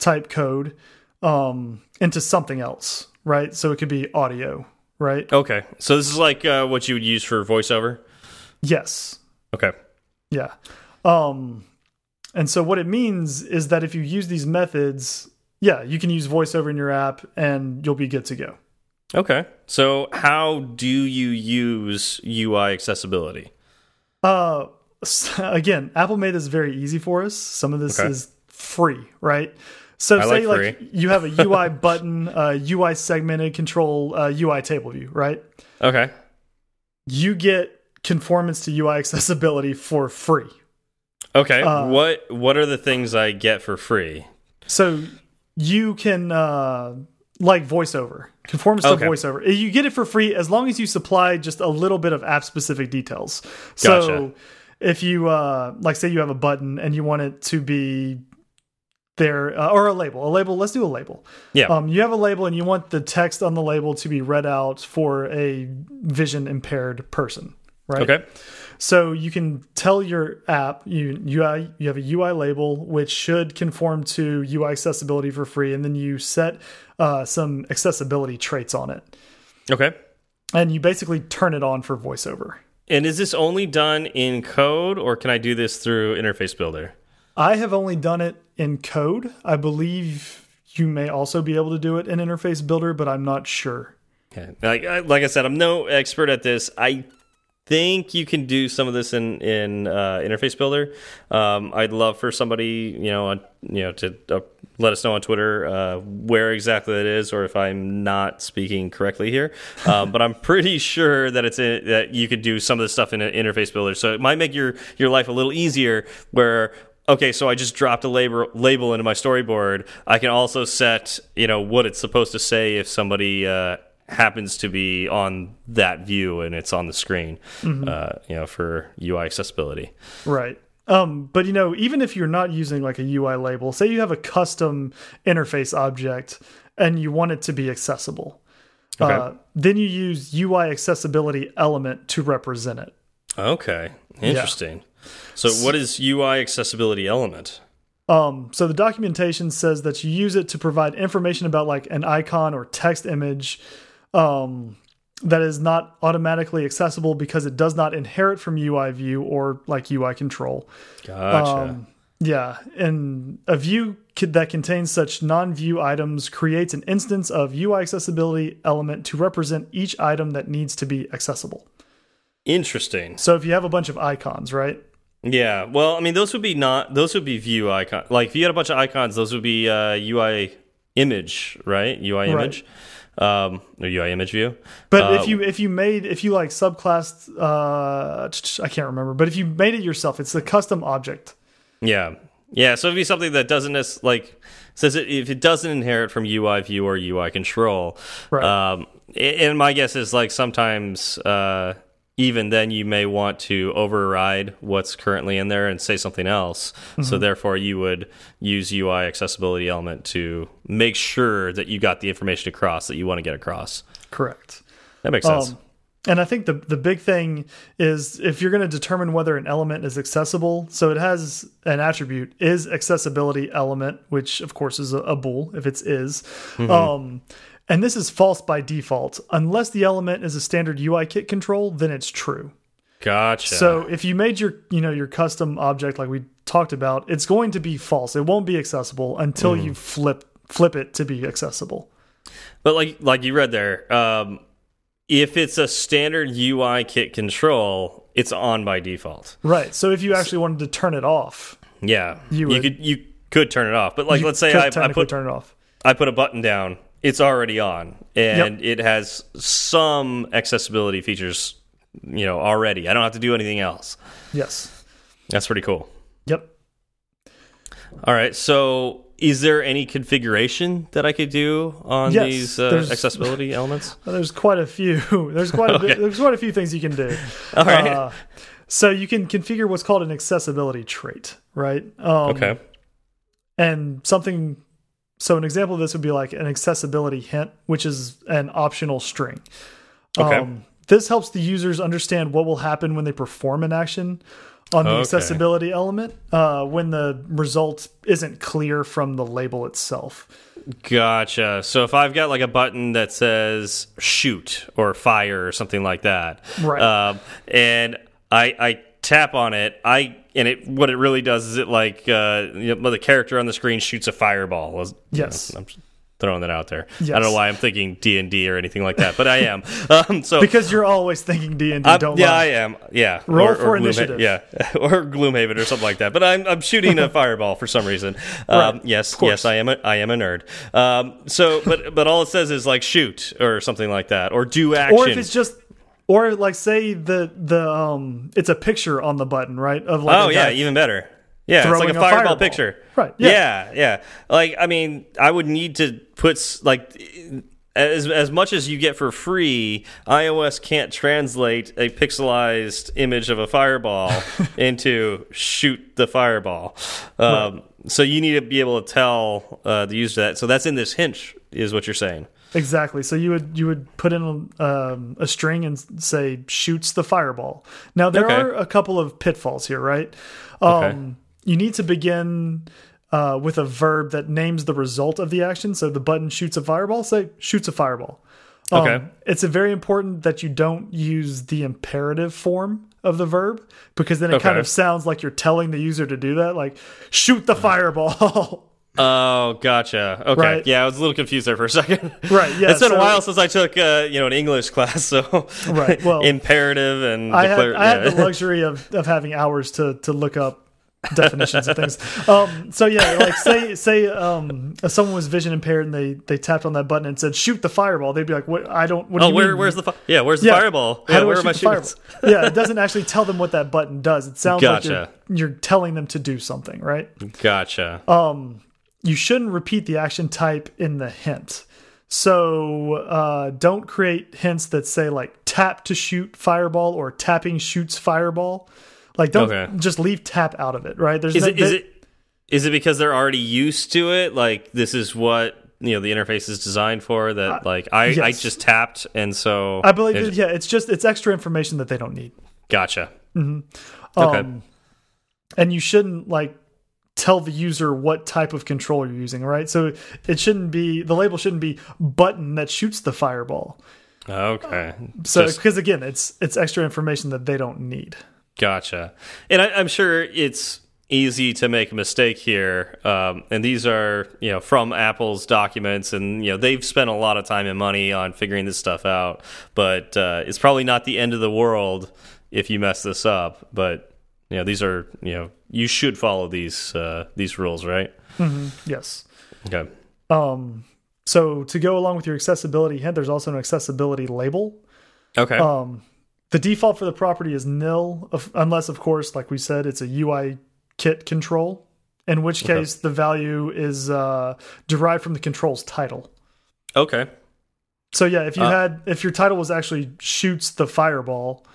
A: type code um, into something else, right? So it could be audio, right?
B: Okay. So this is like uh, what you would use for voiceover?
A: Yes.
B: Okay.
A: Yeah. Um, and so what it means is that if you use these methods, yeah, you can use voiceover in your app and you'll be good to go.
B: Okay. So how do you use UI accessibility?
A: Uh again, Apple made this very easy for us. Some of this okay. is free, right? So
B: I
A: say
B: like,
A: like you have a UI button, uh, UI segmented control, uh, UI table view, right?
B: Okay.
A: You get conformance to UI accessibility for free.
B: Okay. Uh, what what are the things I get for free?
A: So you can uh like voiceover conformance okay. to voiceover you get it for free as long as you supply just a little bit of app specific details so
B: gotcha.
A: if you uh like say you have a button and you want it to be there uh, or a label a label let's do a label
B: yeah
A: um you have a label and you want the text on the label to be read out for a vision impaired person right?
B: Okay.
A: So you can tell your app you UI you have a UI label which should conform to UI accessibility for free, and then you set uh, some accessibility traits on it.
B: Okay.
A: And you basically turn it on for VoiceOver.
B: And is this only done in code, or can I do this through Interface Builder?
A: I have only done it in code. I believe you may also be able to do it in Interface Builder, but I'm not sure.
B: Yeah. Like like I said, I'm no expert at this. I think you can do some of this in in uh, Interface Builder. Um, I'd love for somebody you know on, you know to uh, let us know on Twitter uh, where exactly it is, or if I'm not speaking correctly here. Um, but I'm pretty sure that it's that you could do some of this stuff in an Interface Builder, so it might make your your life a little easier. Where okay, so I just dropped a label label into my storyboard. I can also set you know what it's supposed to say if somebody uh, happens to be on that view and it's on the screen, mm -hmm. uh, you know, for UI accessibility.
A: Right. Um, but you know, even if you're not using like a UI label, say you have a custom interface object and you want it to be accessible, okay. uh, then you use UI accessibility element to represent it.
B: Okay, interesting. Yeah. So, what is UI accessibility element?
A: Um, so the documentation says that you use it to provide information about like an icon or text image um, that is not automatically accessible because it does not inherit from UI view or like UI control.
B: Gotcha. Um,
A: yeah, and a view that contains such non-view items creates an instance of UI accessibility element to represent each item that needs to be accessible.
B: Interesting.
A: So if you have a bunch of icons, right?
B: Yeah. Well, I mean, those would be not those would be view icon. Like if you had a bunch of icons, those would be uh, UI image, right? UI image. Right um, or UI image view.
A: But uh, if you if you made if you like subclassed, uh, I can't remember. But if you made it yourself, it's a custom object.
B: Yeah, yeah. So it'd be something that doesn't like says it, if it doesn't inherit from UI view or UI control.
A: Right. Um,
B: and my guess is like sometimes. Uh, even then you may want to override what's currently in there and say something else. Mm -hmm. So mm-hmm. therefore you would use UI accessibility element to make sure that you got the information across that you want to get across.
A: Correct.
B: That makes sense. Um,
A: and I think the the big thing is if you're going to determine whether an element is accessible, so it has an attribute is accessibility element, which of course is a, a bool if it's is. Mm -hmm. Um, and this is false by default. Unless the element is a standard UI kit control, then it's true.
B: Gotcha.
A: So if you made your, you know, your custom object like we talked about, it's going to be false. It won't be accessible until mm. you flip flip it to be accessible.
B: But like like you read there, um, if it's a standard UI kit control, it's on by default.
A: Right. So if you actually wanted to turn it off,
B: yeah, you, you could you could turn it off. But like, let's say I, I put
A: turn it off.
B: I put a button down it's already on. And yep. it has some accessibility features you know already. I don't have to do anything else.
A: Yes.
B: That's pretty cool.
A: Yep.
B: All right. So is there any configuration that i could do on yes, these uh, accessibility elements?
A: There's quite a few. There's quite a okay. bit, there's quite a few things you can do.
B: All right. Uh,
A: so you can configure what's called an accessibility trait right? Um,
B: okay.
A: and something so an example of this would be like an accessibility hint, which is an optional string.
B: Okay. Um,
A: this helps the users understand what will happen when they perform an action on the okay. accessibility element uh, when the result isn't clear from the label itself.
B: Gotcha. So if I've got like a button that says shoot or fire or something like that,
A: right?
B: Um, and I, I tap on it, I and it what it really does is it like uh, you know, the character on the screen shoots a fireball.
A: Yes,
B: I'm throwing that out there. Yes. I don't know why I'm thinking D and D or anything like that, but I am. Um, so
A: because you're always thinking D and D, don't
B: yeah,
A: lie.
B: I am. Yeah,
A: roll or, for or initiative.
B: Yeah, or Gloomhaven or something like that. But I'm I'm shooting a fireball for some reason. Um, right. Yes, yes, I am. A, I am a nerd. Um, so, but but all it says is like shoot or something like that, or do action,
A: or if it's just or like say the the um it's a picture on the button, right? Of like
B: Oh yeah, even better. Yeah, it's like a, a fireball, fireball, picture.
A: Right.
B: Yeah. yeah, yeah. Like I mean, I would need to put like as as much as you get for free, iOS can't translate a pixelized image of a fireball into shoot the fireball. Um, right. So you need to be able to tell uh, the user that. So that's in this hint, is what you're saying.
A: Exactly. So you would you would put in um, a string and say shoots the fireball. Now there okay. are a couple of pitfalls here, right? Um, okay. You need to begin uh, with a verb that names the result of the action. So the button shoots a fireball. Say shoots a fireball.
B: Um, okay.
A: It's very important that you don't use the imperative form of the verb because then it okay. kind of sounds like you're telling the user to do that, like shoot the fireball.
B: Oh, gotcha. Okay,
A: Right.
B: yeah, I was a little confused there for a second.
A: Right, yeah,
B: it's been
A: so-
B: a while since I took uh, you know an English class, so
A: Right, well,
B: imperative and
A: I had, I had the luxury of, of having hours to to look up definitions of things. Um, so yeah, like say say um, if someone was vision impaired and they they tapped on that button and said shoot the fireball, they'd be like, "What? I don't. What do
B: Oh,
A: you
B: where,
A: mean?
B: where's the fi yeah? Where's the
A: Yeah.
B: fireball?
A: How
B: Yeah,
A: do
B: where
A: I
B: are my
A: shoot
B: shooters?
A: fireball? yeah, it doesn't actually tell them what that button does. It sounds like you're, you're telling them to do something, right?
B: Gotcha.
A: Um, you shouldn't repeat the action type in the hint. So uh, don't create hints that say like tap to shoot fireball or tapping shoots fireball. Like don't
B: Okay.
A: just leave tap out of it, right? There's
B: is
A: no-
B: it is
A: there-
B: it is it because they're already used to it? Like this is what you know the interface is designed for. That like I I just tapped and so
A: I believe
B: it-
A: yeah, it's just it's extra information that they don't need.
B: Gotcha.
A: Um,
B: Okay.
A: and you shouldn't like tell the user what type of control you're using, right? So it shouldn't be the label shouldn't be button that shoots the fireball.
B: Okay.
A: So because again, it's it's extra information that they don't need.
B: Gotcha. And I, I'm sure it's easy to make a mistake here. Um, and these are, you know, from Apple's documents, and you know they've spent a lot of time and money on figuring this stuff out. But uh, it's probably not the end of the world if you mess this up. But you know, these are, you know, you should follow these uh, these rules, right?
A: Yes.
B: Okay.
A: Um, so to go along with your accessibility hint, there's also an accessibility label.
B: Okay.
A: Um, the default for the property is nil, unless, of course, like we said, it's a UI kit control, in which
B: Okay.
A: case the value is uh, derived from the control's title.
B: okay.
A: So yeah, if you
B: Uh,
A: had if your title was actually shoots the fireball,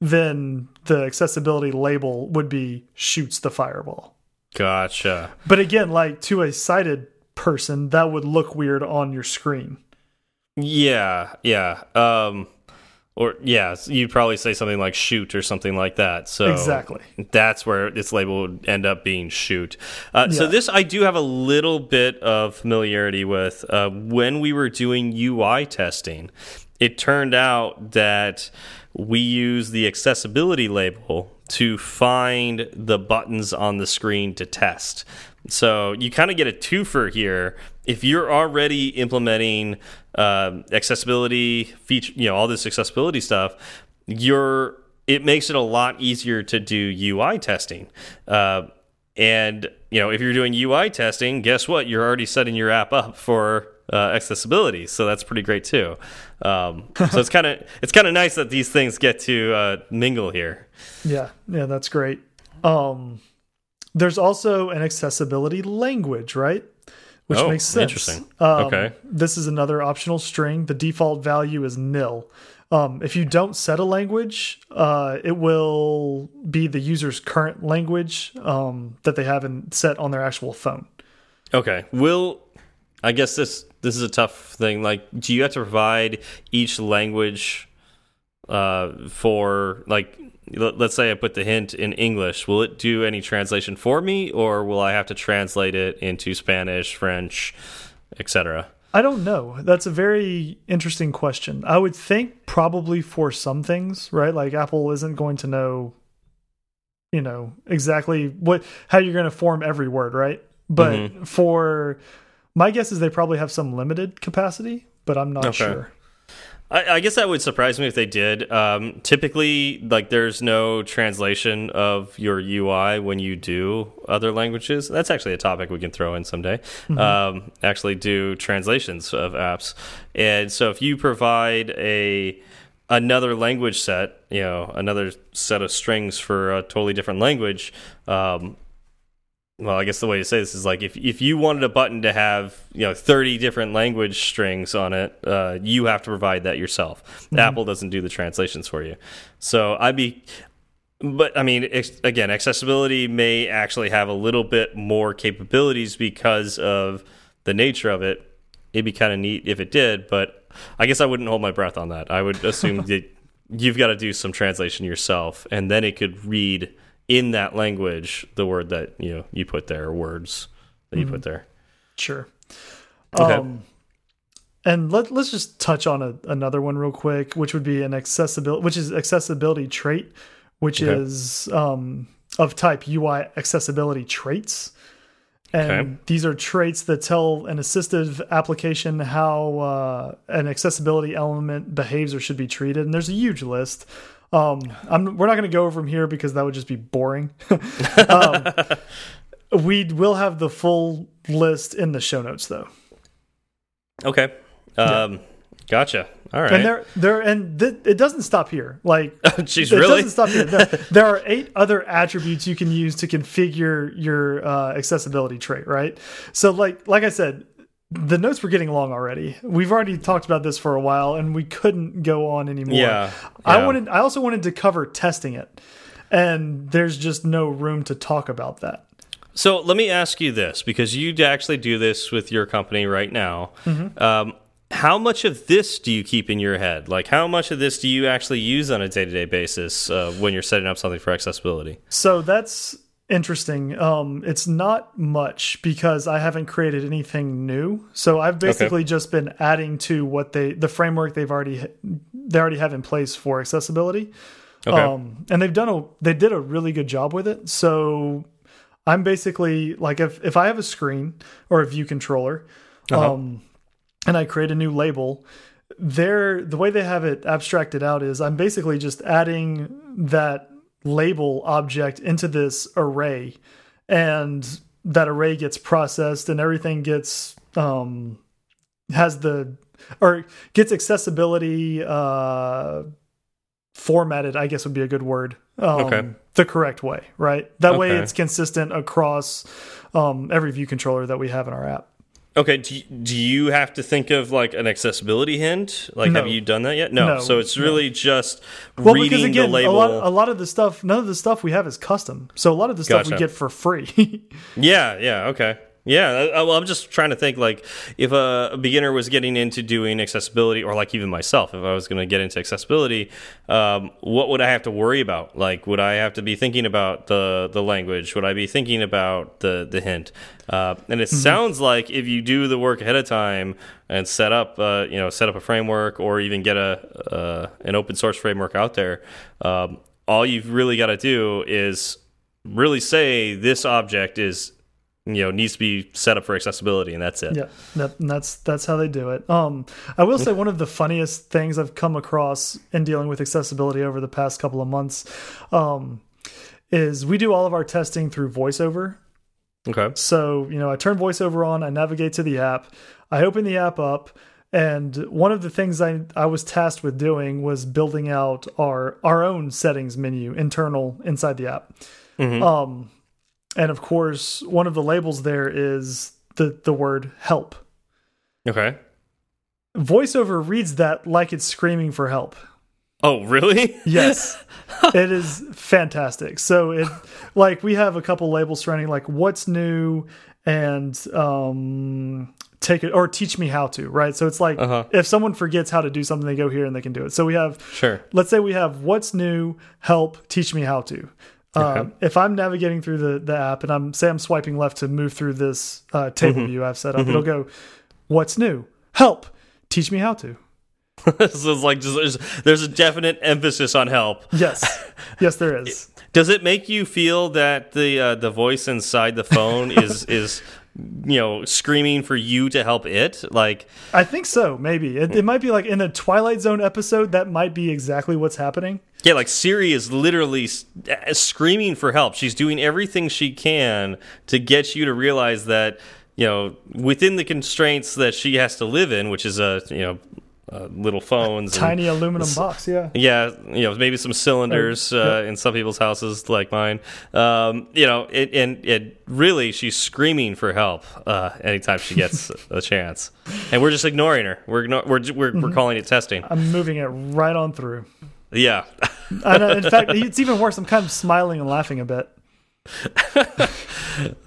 A: then the accessibility label would be shoots the fireball.
B: Gotcha.
A: But again, like to a sighted person, that would look weird on your screen.
B: Yeah. Yeah. Um. Or yeah, you'd probably say something like shoot or something like that. So
A: Exactly.
B: that's where this label would end up being shoot. Uh, So this I do have a little bit of familiarity with. Uh, when we were doing UI testing, it turned out that we use the accessibility label to find the buttons on the screen to test. So you kind of get a twofer here. If you're already implementing um, accessibility feature, you know all this accessibility stuff, you're it makes it a lot easier to do UI testing. Uh, and you know if you're doing UI testing, guess what? You're already setting your app up for uh, accessibility, so that's pretty great too. Um, so it's kind of it's kind of nice that these things get to uh, mingle here.
A: Yeah, yeah, that's great. Um, there's also an accessibility language, right? Which
B: Oh,
A: makes sense.
B: interesting.
A: Um,
B: Okay.
A: This is another optional string. The default value is nil. Um, if you don't set a language, uh, it will be the user's current language um, that they have in, set on their actual phone.
B: Okay. Will I guess this this is a tough thing. Like, do you have to provide each language uh, for like? Let- Let's say I put the hint in English. Will it do any translation for me, or will I have to translate it into Spanish, French, etc.?
A: I don't know. That's a very interesting question. I would think probably for some things, right? Like Apple isn't going to know, you know, exactly what how you're going to form every word, right? But
B: Mm-hmm.
A: for my guess is they probably have some limited capacity, but I'm not
B: Okay.
A: sure.
B: I, I guess that would surprise me if they did. Um, typically, like there's no translation of your UI when you do other languages. That's actually a topic we can throw in someday. Um, actually, do translations of apps, and so if you provide a another language set, you know, another set of strings for a totally different language. Um, well, I guess the way to say this is like if if you wanted a button to have you know thirty different language strings on it, uh, you have to provide that yourself. Apple doesn't do the translations for you, so I'd be. But I mean, ex again, accessibility may actually have a little bit more capabilities because of the nature of it. It'd be kind of neat if it did, but I guess I wouldn't hold my breath on that. I would assume that you've got to do some translation yourself, and then it could read in that language the word that you know you put there, words that you put there.
A: Sure.
B: Okay.
A: Um, and let, let's just touch on a, another one real quick, which would be an accessibility, which is accessibility trait, which
B: Okay.
A: is um, of type UI accessibility traits. And
B: Okay.
A: these are traits that tell an assistive application how uh, an accessibility element behaves or should be treated. And there's a huge list. Um, I'm, we're not going to go over them here because that would just be boring. um, we will have the full list in the show notes, though.
B: Okay. Um, Gotcha. All right.
A: And there, there, and th it doesn't stop here. Like,
B: Jeez,
A: it
B: really?
A: doesn't stop here. There, there are eight other attributes you can use to configure your uh, accessibility trait, right? So, like, like I said, the notes were getting long already. We've already talked about this for a while, and we couldn't go on anymore.
B: Yeah,
A: I
B: yeah.
A: wanted. I also wanted to cover testing it, and there's just no room to talk about that.
B: So let me ask you this, because you actually do this with your company right now.
A: Mm-hmm.
B: Um, how much of this do you keep in your head? Like, how much of this do you actually use on a day to day basis uh, when you're setting up something for accessibility?
A: So that's interesting. Um, it's not much because I haven't created anything new. So I've basically just been adding to what they the framework they've already they already have in place for accessibility.
B: Okay.
A: Um, and they've done a they did a really good job with it. So I'm basically like if if I have a screen or a view controller,
B: Uh-huh.
A: um, and I create a new label, there the way they have it abstracted out is I'm basically just adding that label object into this array, and that array gets processed and everything gets um, has the or gets accessibility uh, formatted. I guess would be a good word. Um,
B: Okay.
A: The correct way, right? That way it's consistent across um, every view controller that we have in our app.
B: Okay. Do you, do you have to think of like an accessibility hint? Like, have you done that yet? No.
A: No,
B: so it's really just
A: Well,
B: reading
A: because again,
B: the label.
A: a lot, a lot of the stuff, none of the stuff we have is custom. So a lot of the stuff we get for free.
B: Yeah, yeah, okay. Yeah, I, well, I'm just trying to think like if a, a beginner was getting into doing accessibility, or like even myself, if I was going to get into accessibility, um, what would I have to worry about? Like, would I have to be thinking about the the language? Would I be thinking about the the hint? Uh, and it sounds like if you do the work ahead of time and set up, uh, you know, set up a framework or even get a uh, an open source framework out there, um, all you've really got to do is really say this object is you know needs to be set up for accessibility and that's it
A: yeah, that, that's that's how they do it. Um, I will say one of the funniest things I've come across in dealing with accessibility over the past couple of months um, is we do all of our testing through VoiceOver.
B: okay
A: So, you know, I turn voiceover on, I navigate to the app, I open the app up, and one of the things I, I was tasked with doing was building out our our own settings menu internal inside the app. Um, and of course, one of the labels there is the the word help.
B: okay
A: VoiceOver reads that like it's screaming for help.
B: oh really
A: Yes. it is fantastic. So it like we have a couple labels surrounding like what's new and um take it or teach me how to, right? So it's like
B: Uh-huh.
A: if someone forgets how to do something they go here and they can do it. So we have
B: sure
A: let's say we have what's new, help, teach me how to. Um, if I'm navigating through the, the app and I'm say I'm swiping left to move through this uh, table view I've set up, it'll go, "What's new? Help! Teach me how to."
B: so it's like just, there's, there's a definite emphasis on help
A: Yes, yes, there is.
B: does it make you feel that the uh, the voice inside the phone is is you know screaming for you to help it like
A: I think so. Maybe it, it might be like in the Twilight Zone episode. That might be exactly what's happening.
B: Yeah, like Siri is literally screaming for help. She's doing everything she can to get you to realize that, you know, within the constraints that she has to live in, which is a, you know, uh, little phones, and-
A: Tiny aluminum box. Yeah.
B: yeah, you know, maybe some cylinders uh, in some people's houses like mine. Um, you know, it, and it really, she's screaming for help uh, anytime she gets a chance, and we're just ignoring her. We're we're we're, we're calling it testing.
A: I'm moving it right on through.
B: Yeah.
A: In fact, it's even worse. I'm kind of smiling and laughing a bit.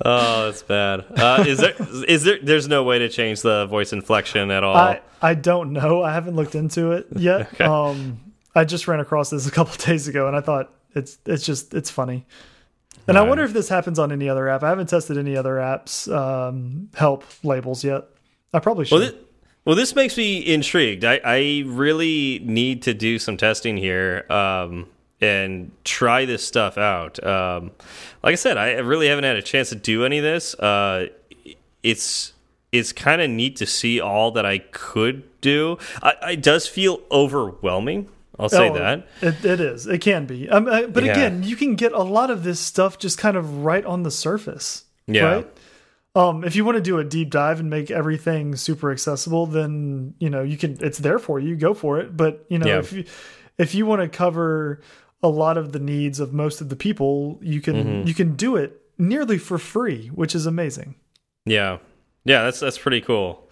B: Oh, that's bad. Uh, is there is there there's no way to change the voice inflection at all?
A: I I don't know. I haven't looked into it yet.
B: Okay.
A: Um, I just ran across this a couple days ago, and I thought it's it's just it's funny. And I
B: Right.
A: wonder if this happens on any other app. I haven't tested any other apps um, help labels yet. I probably should.
B: well, well, this makes me intrigued. I, I really need to do some testing here. Um, and try this stuff out. Um, like I said, I really haven't had a chance to do any of this. Uh, it's it's kind of neat to see all that I could do. I, it does feel overwhelming. I'll say
A: Oh,
B: that.
A: It, it is. It can be. Um, uh, but
B: Yeah.
A: again, you can get a lot of this stuff just kind of right on the surface.
B: Yeah.
A: Right. Um, if you want to do a deep dive and make everything super accessible, then you know you can. It's there for you. Go for it. But you know,
B: Yeah.
A: if you if you want to cover a lot of the needs of most of the people, you can
B: Mm-hmm.
A: you can do it nearly for free, which is amazing.
B: Yeah, yeah, that's that's pretty cool.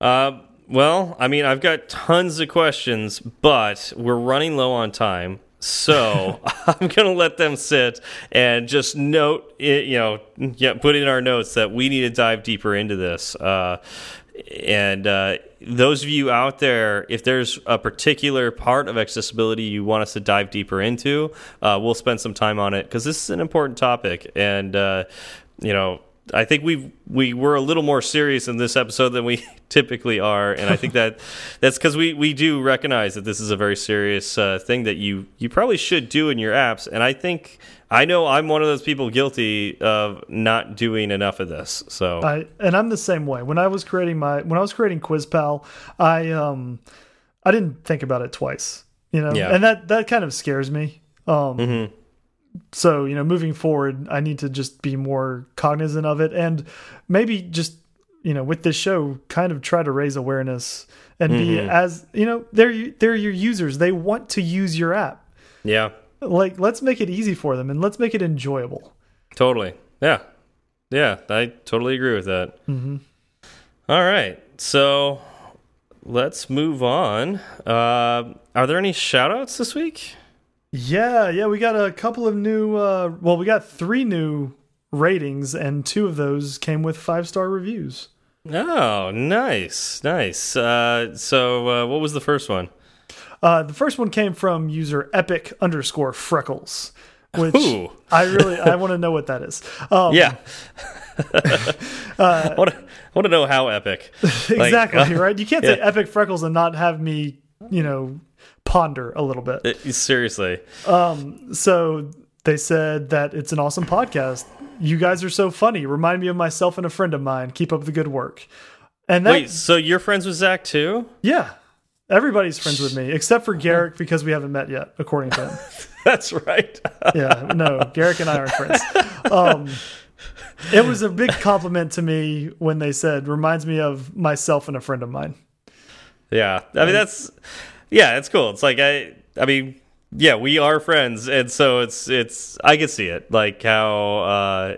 B: Uh, well, I mean, I've got tons of questions, but we're running low on time, so I'm gonna let them sit and just note, it, you know, yeah, put in our notes that we need to dive deeper into this. Uh, and uh, those of you out there, if there's a particular part of accessibility you want us to dive deeper into, uh, we'll spend some time on it because this is an important topic. And uh, you know, I think we we were a little more serious in this episode than we typically are, and I think that that's because we we do recognize that this is a very serious uh, thing that you you probably should do in your apps. And I think I know I'm one of those people guilty of not doing enough of this. So
A: I and I'm the same way. When I was creating my when I was creating QuizPal, I um I didn't think about it twice. You know,
B: Yeah.
A: and that that kind of scares me. Um
B: Mhm.
A: So, you know, moving forward, I need to just be more cognizant of it and maybe just, you know, with this show kind of try to raise awareness and be
B: Mhm.
A: as, you know, they're they're your users. They want to use your app.
B: yeah.
A: Like let's make it easy for them and let's make it enjoyable.
B: Totally. Yeah. Yeah, I totally agree with that.
A: hmm
B: All right. So let's move on. Uh, are there any shout outs this week?
A: Yeah, yeah, we got a couple of new. Uh, well, we got three new ratings, and two of those came with five star reviews.
B: Oh, nice. Nice. Uh, so, uh, what was the first one?
A: Uh, the first one came from user epic underscore freckles, which
B: Ooh.
A: I really I want to know what that is. Um,
B: Yeah. I want to I want to know how epic. Like,
A: exactly
B: uh,
A: right. You can't say epic freckles and not have me, you know, ponder a little bit.
B: uh, seriously.
A: Um, so they said that it's an awesome podcast. You guys are so funny. Remind me of myself and a friend of mine. Keep up the good work. And that,
B: Wait, so you're friends with Zach too?
A: yeah, everybody's friends with me except for Garrick because we haven't met yet, according to him.
B: That's right.
A: Yeah, no, Garrick and I aren't friends. Um, it was a big compliment to me when they said, reminds me of myself and a friend of mine.
B: Yeah, I mean that's yeah, it's cool. It's like I I mean yeah, we are friends, and so it's it's I can see it like how uh,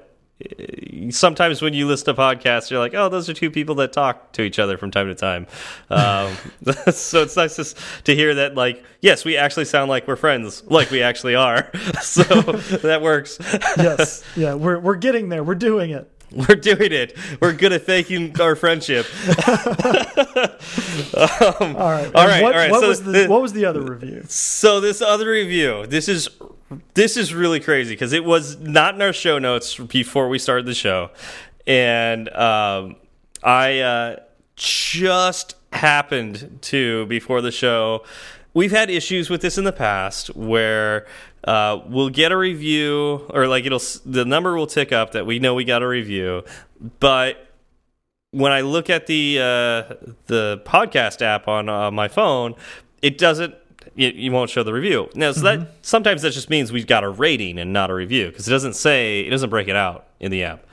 B: sometimes when you listen to podcasts, you're like, oh, those are two people that talk to each other from time to time. Um, so it's nice to, to hear that like yes, we actually sound like we're friends, like we actually are. so that works.
A: Yes, yeah, we're we're getting there. We're doing it.
B: We're doing it. We're good at faking our friendship. Um,
A: All right.
B: All right,
A: What,
B: all right,
A: what
B: so
A: was the,
B: the-
A: what was the other review?
B: So this other review, this is this is really crazy because it was not in our show notes before we started the show, and um, I uh, just happened to before the show. We've had issues with this in the past where uh, we'll get a review or like it'll the number will tick up that we know we got a review, but when I look at the uh, the podcast app on uh, my phone, it doesn't. It, you won't show the review now. So that sometimes that just means we've got a rating and not a review because it doesn't say it doesn't break it out in the app.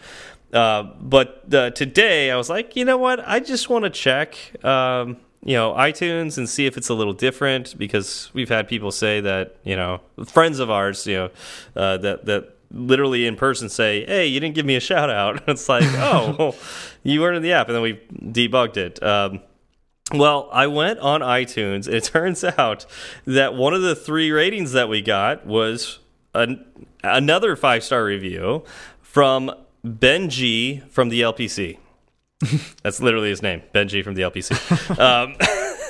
B: Uh, but uh, today I was like, you know what? I just want to check, um, you know, iTunes and see if it's a little different because we've had people say that, you know, friends of ours, you know, uh, that that literally in person say, "Hey, you didn't give me a shout out." it's like, oh, well, you weren't in the app, and then we debugged it. Um, well, I went on iTunes, and it turns out that one of the three ratings that we got was an, another five star review from Benji from the LPC. That's literally his name, Benji from the LPC. um,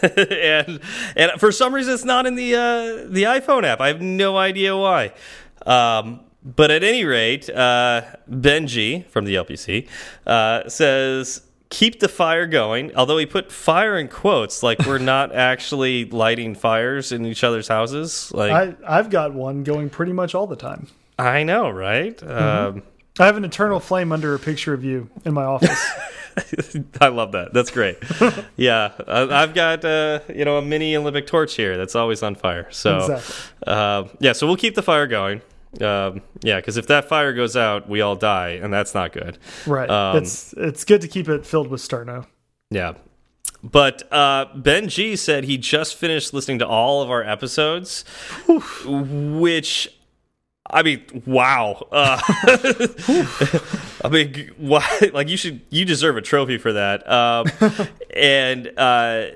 B: and and for some reason, it's not in the uh, the iPhone app. I have no idea why. Um, but at any rate, uh, Benji from the LPC uh, says, keep the fire going. Although he put fire in quotes, like we're not actually lighting fires in each other's houses. Like
A: I, I've got one going pretty much all the time.
B: I know, right?
A: Mm -hmm. um, I have an eternal flame under a picture of you in my office.
B: I love that. That's great. yeah, I've got uh, you know a mini Olympic torch here that's always on fire. So exactly. uh, yeah, so we'll keep the fire going. Um, yeah, because if that fire goes out, we all die, and that's not good.
A: Right. Um, it's it's good to keep it filled with sterno.
B: Yeah. But uh, Benji said he just finished listening to all of our episodes, which I mean, wow. Uh, I mean, why? Like, you should, you deserve a trophy for that. Um, and uh,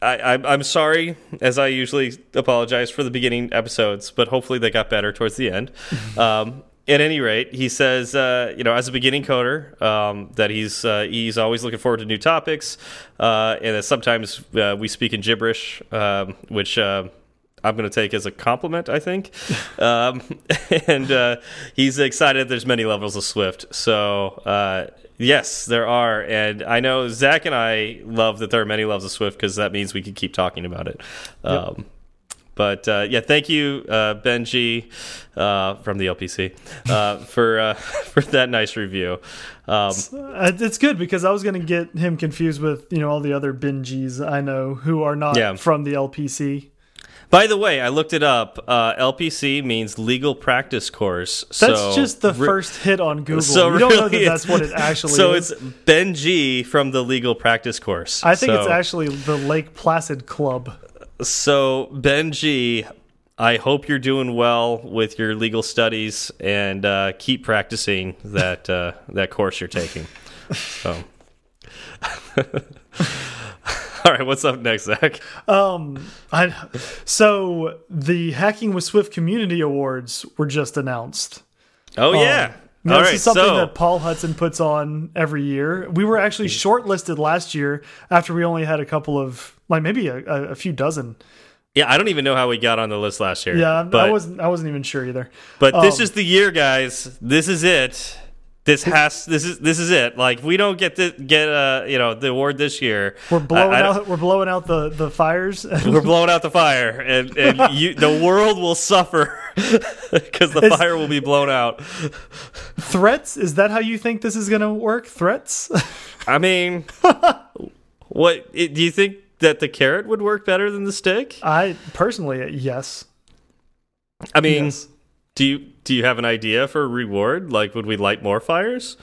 B: I, I'm sorry, as I usually apologize for the beginning episodes, but hopefully they got better towards the end. Um, at any rate, he says, uh, you know, as a beginning coder, um, that he's uh, he's always looking forward to new topics, uh, and that sometimes uh, we speak in gibberish, um, which uh, I'm going to take as a compliment, I think. um, and uh, he's excited there's many levels of Swift. So, uh, yes, there are. And I know Zach and I love that there are many levels of Swift because that means we can keep talking about it. Yep. Um, but uh, yeah, thank you, uh, Benji uh, from the LPC, uh, for uh, for that nice review. Um,
A: uh, it's good because I was going to get him confused with you know all the other Benjis I know who are not yeah. from the LPC.
B: By the way, I looked it up. Uh, LPC means legal practice course.
A: That's so just the first hit on Google. So you don't know that that's what it actually
B: so
A: is.
B: So it's Benji from the legal practice course.
A: I think
B: so,
A: it's actually the Lake Placid Club.
B: So Benji, I hope you're doing well with your legal studies and uh, keep practicing that uh, that course you're taking. So. All right, what's up next, Zach?
A: Um, I so the Hacking with Swift Community Awards were just announced.
B: Oh yeah.
A: Um, this right, is something so. that Paul Hudson puts on every year. We were actually shortlisted last year after we only had a couple of, like maybe a, a few dozen.
B: Yeah, I don't even know how we got on the list last year.
A: Yeah, but, I wasn't. I wasn't even sure either.
B: But um, this is the year, guys. This is it this has this is this is it. Like if we don't get the get uh you know the award this year,
A: we're blowing I, I out we're blowing out the the fires.
B: we're blowing out the fire, and and you the world will suffer because the is, fire will be blown out.
A: Threats is that how you think this is going to work? Threats.
B: I mean, what it, do you think that the carrot would work better than the stick?
A: I personally, yes.
B: I mean, yes. Do you do you have an idea for a reward? Like, would we light more fires?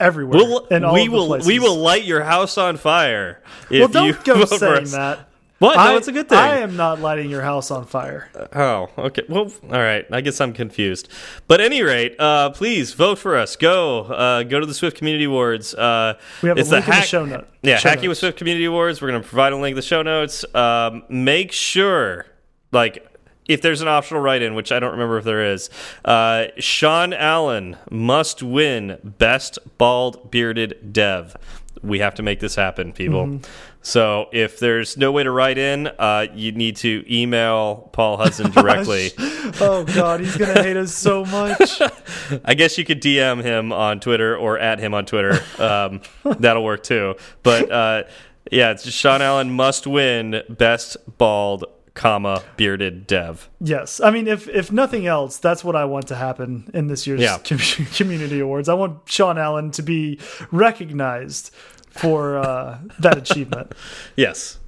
A: Everywhere. We'll, we
B: will.
A: Places.
B: We will light your house on fire.
A: well, don't go saying that.
B: What? No, it's a good thing. I
A: am not lighting your house on fire.
B: Oh, okay. Well, all right. I guess I'm confused. But at any rate, uh, please vote for us. Go, uh, go to the Swift Community Awards. Uh,
A: we have a link in the show note.
B: Yeah,
A: show
B: Hacking notes. with Swift Community Awards. We're going to provide a link in the show notes. Um, make sure, like, if there's an optional write-in, which I don't remember if there is, uh, Sean Allen must win Best Bald Bearded Dev. We have to make this happen, people. Mm -hmm. So if there's no way to write in, uh, you need to email Paul Hudson directly.
A: oh God, he's gonna hate us so much.
B: I guess you could DM him on Twitter or at him on Twitter. Um, that'll work too. But uh, yeah, it's just Sean Allen must win Best Bald comma bearded dev.
A: Yes, I mean if if nothing else, that's what I want to happen in this year's yeah. community awards. I want Sean Allen to be recognized for uh, that achievement.
B: Yes,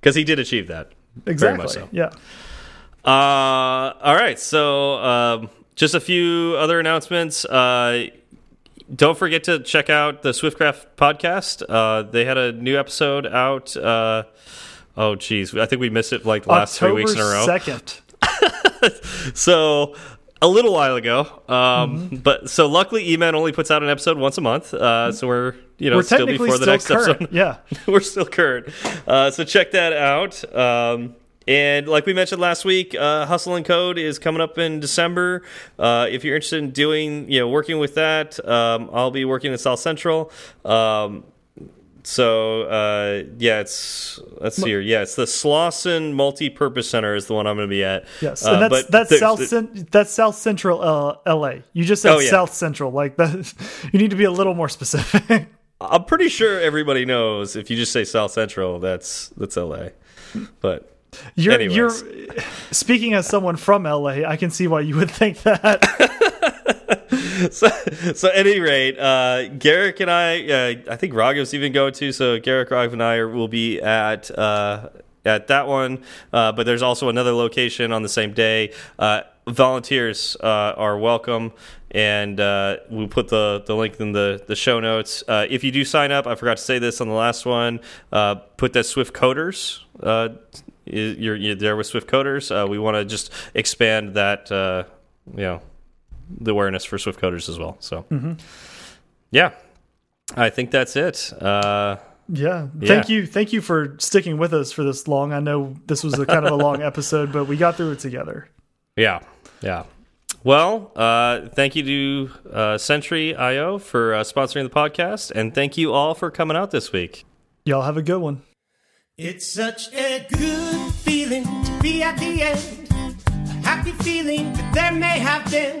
B: because he did achieve that.
A: Exactly.
B: So.
A: Yeah.
B: Uh, all right. So um, just a few other announcements. Uh, don't forget to check out the Swiftcraft podcast. Uh, they had a new episode out. Uh, Oh, geez, I think we missed it like the last
A: October
B: three weeks in a row.
A: Second.
B: so a little while ago. Um, mm -hmm. But so luckily, E-Man only puts out an episode once a month. Uh, so we're you know
A: we're
B: still before
A: still
B: the next
A: current.
B: episode.
A: Yeah,
B: we're still current. Uh, so check that out. Um, and like we mentioned last week, uh, Hustle and Code is coming up in December. Uh, if you're interested in doing, you know, working with that, um, I'll be working in South Central. Um, so uh, yeah, it's let's see here. Yeah, it's the Slauson Multi-Purpose Center is the one I'm going to be at.
A: Yes, uh, and that's that's South that's South Central uh, L.A. You just said oh, yeah. South Central, like that. You need to be a little more specific.
B: I'm pretty sure everybody knows if you just say South Central, that's that's LA. But
A: You're,
B: Anyways.
A: you're speaking as someone from LA. I can see why you would think that.
B: so, so at any rate, uh, Garrick and I, uh, I think Raghav's even going to. So Garrick, Raghav, and I will be at uh, at that one. Uh, but there's also another location on the same day. Uh, volunteers uh, are welcome, and uh, we'll put the the link in the the show notes. Uh, if you do sign up, I forgot to say this on the last one. Uh, put that Swift Coders. You're, you're there with Swift Coders. We want to just expand that. You know the awareness for Swift coders as well. So, yeah, I think that's it. Uh,
A: Yeah.
B: Yeah.
A: Thank you. Thank you for sticking with us for this long. I know this was a kind of a long episode, but we got through it together.
B: yeah, yeah. Well, uh, thank you to uh, Sentry IO for uh, sponsoring the podcast, and thank you all for coming out this week.
A: Y'all have a good one.
C: It's such a good feeling to be at the end. A happy feeling that there may have been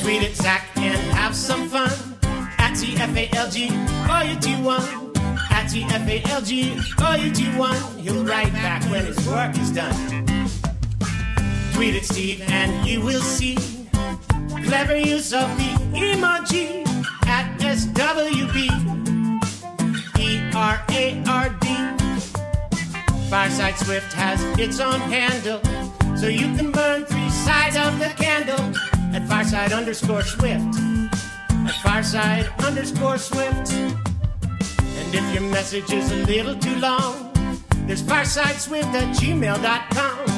C: Tweet at Zach and have some fun. At TFALG, OU21. At TFALG, OU21. He'll write back when his work is done. Tweet at Steve and you will see clever use of the emoji at SWB. E R A R D. Fireside Swift has its own handle, so you can burn three sides of the candle at Fireside underscore Swift. At Fireside underscore Swift. And if your message is a little too long, there's firesideswift at gmail.com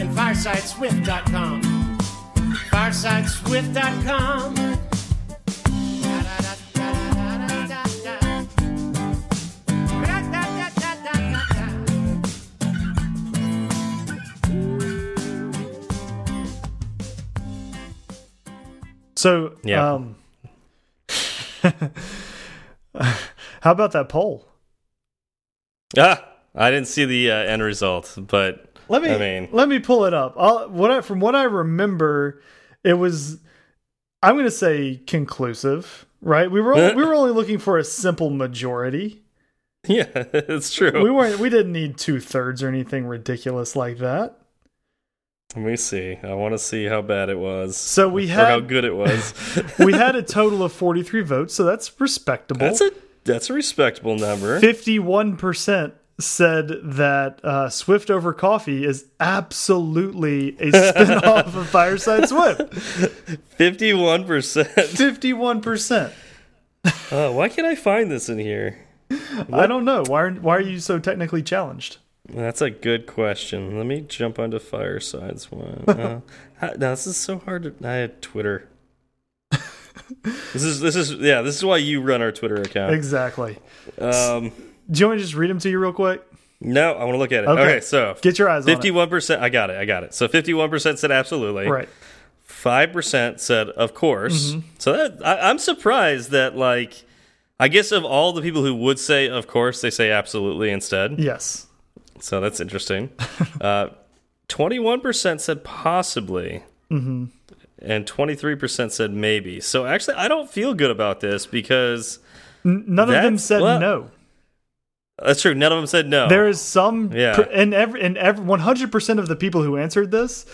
C: and firesideswift.com. Firesideswift.com.
A: So,
B: Yeah.
A: um, how about that poll?
B: Ah, I didn't see the uh, end result, but
A: Let me
B: I mean,
A: let me pull it up. I'll, what I, from what I remember, it was I'm going to say conclusive. Right? We were only, we were only looking for a simple majority.
B: yeah, it's true.
A: We weren't. We didn't need two thirds or anything ridiculous like that.
B: Let me see. I want to see how bad it was.
A: So we
B: or how good it was.
A: we had a total of 43 votes, so that's respectable.
B: that's a that's a respectable number.
A: 51% said that uh, Swift over Coffee is absolutely a spinoff of Fireside Swift.
B: Fifty-one percent.
A: 51%.
B: Uh, why can't I find this in here?
A: I don't know. Why are, why are you so technically challenged?
B: That's a good question. Let me jump onto Fireside's one. Uh, how- no, this is so hard to. I had Twitter. this is this is yeah. This is why you run our Twitter account.
A: Exactly.
B: Um,
A: Do you want me to just read them to you real quick?
B: no, I want to look at it.
A: Okay.
B: Okay, so
A: Get your eyes on
B: fifty-one percent. I got it. I got it. So fifty-one percent said absolutely.
A: Right.
B: Five percent said of course.
A: Mm-hmm.
B: So that I, I'm surprised that like. I guess of all the people who would say of course, they say absolutely instead.
A: Yes.
B: So that's interesting. uh, 21% said possibly.
A: Mm-hmm.
B: And 23% said maybe. So actually, I don't feel good about this because
A: N none of them said
B: well,
A: no.
B: that's true. None of them said no.
A: There is some,
B: Yeah.
A: and every, and every, 100% of the people who answered this,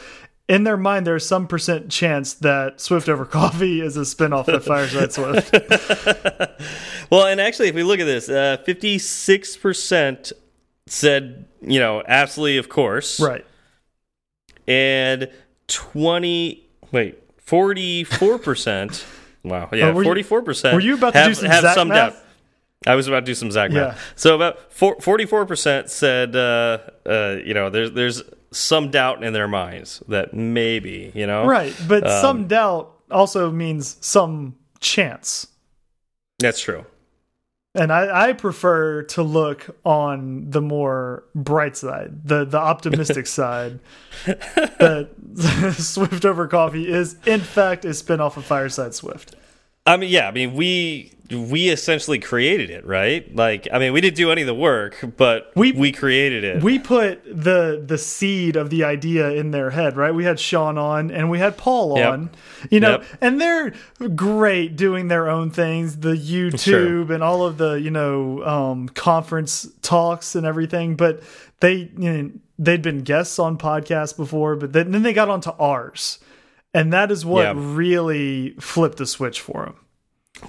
A: in their mind, there's some percent chance that Swift over Coffee is a spinoff of Fireside Swift.
B: well, and actually, if we look at this, uh, 56% said, you know, absolutely, of course.
A: right.
B: And 20, wait, 44%. wow. Yeah,
A: Oh, were
B: 44%.
A: were you about to
B: have,
A: do some
B: have some
A: math?
B: doubt. I was about to do some Zach
A: Yeah.
B: math. So about forty-four percent said, uh, uh, you know, there's there's some doubt in their minds that maybe, you know,
A: Right. But
B: Um,
A: some doubt also means some chance.
B: That's true.
A: And I, I prefer to look on the more bright side, the the optimistic side. That Swift over Coffee is in fact a spinoff of Fireside Swift.
B: I mean, yeah, I mean, we we essentially created it, right? Like, I mean, we didn't do any of the work, but
A: We-
B: we created it.
A: We put the the seed of the idea in their head, right? We had Sean on and we had Paul
B: Yep.
A: on, you know,
B: Yep.
A: and they're great doing their own things, the YouTube and all of the you know um, conference talks and everything. But they you know, they'd been guests on podcasts before, but then, then they got onto ours, and that is what
B: Yeah.
A: really flipped the switch for them.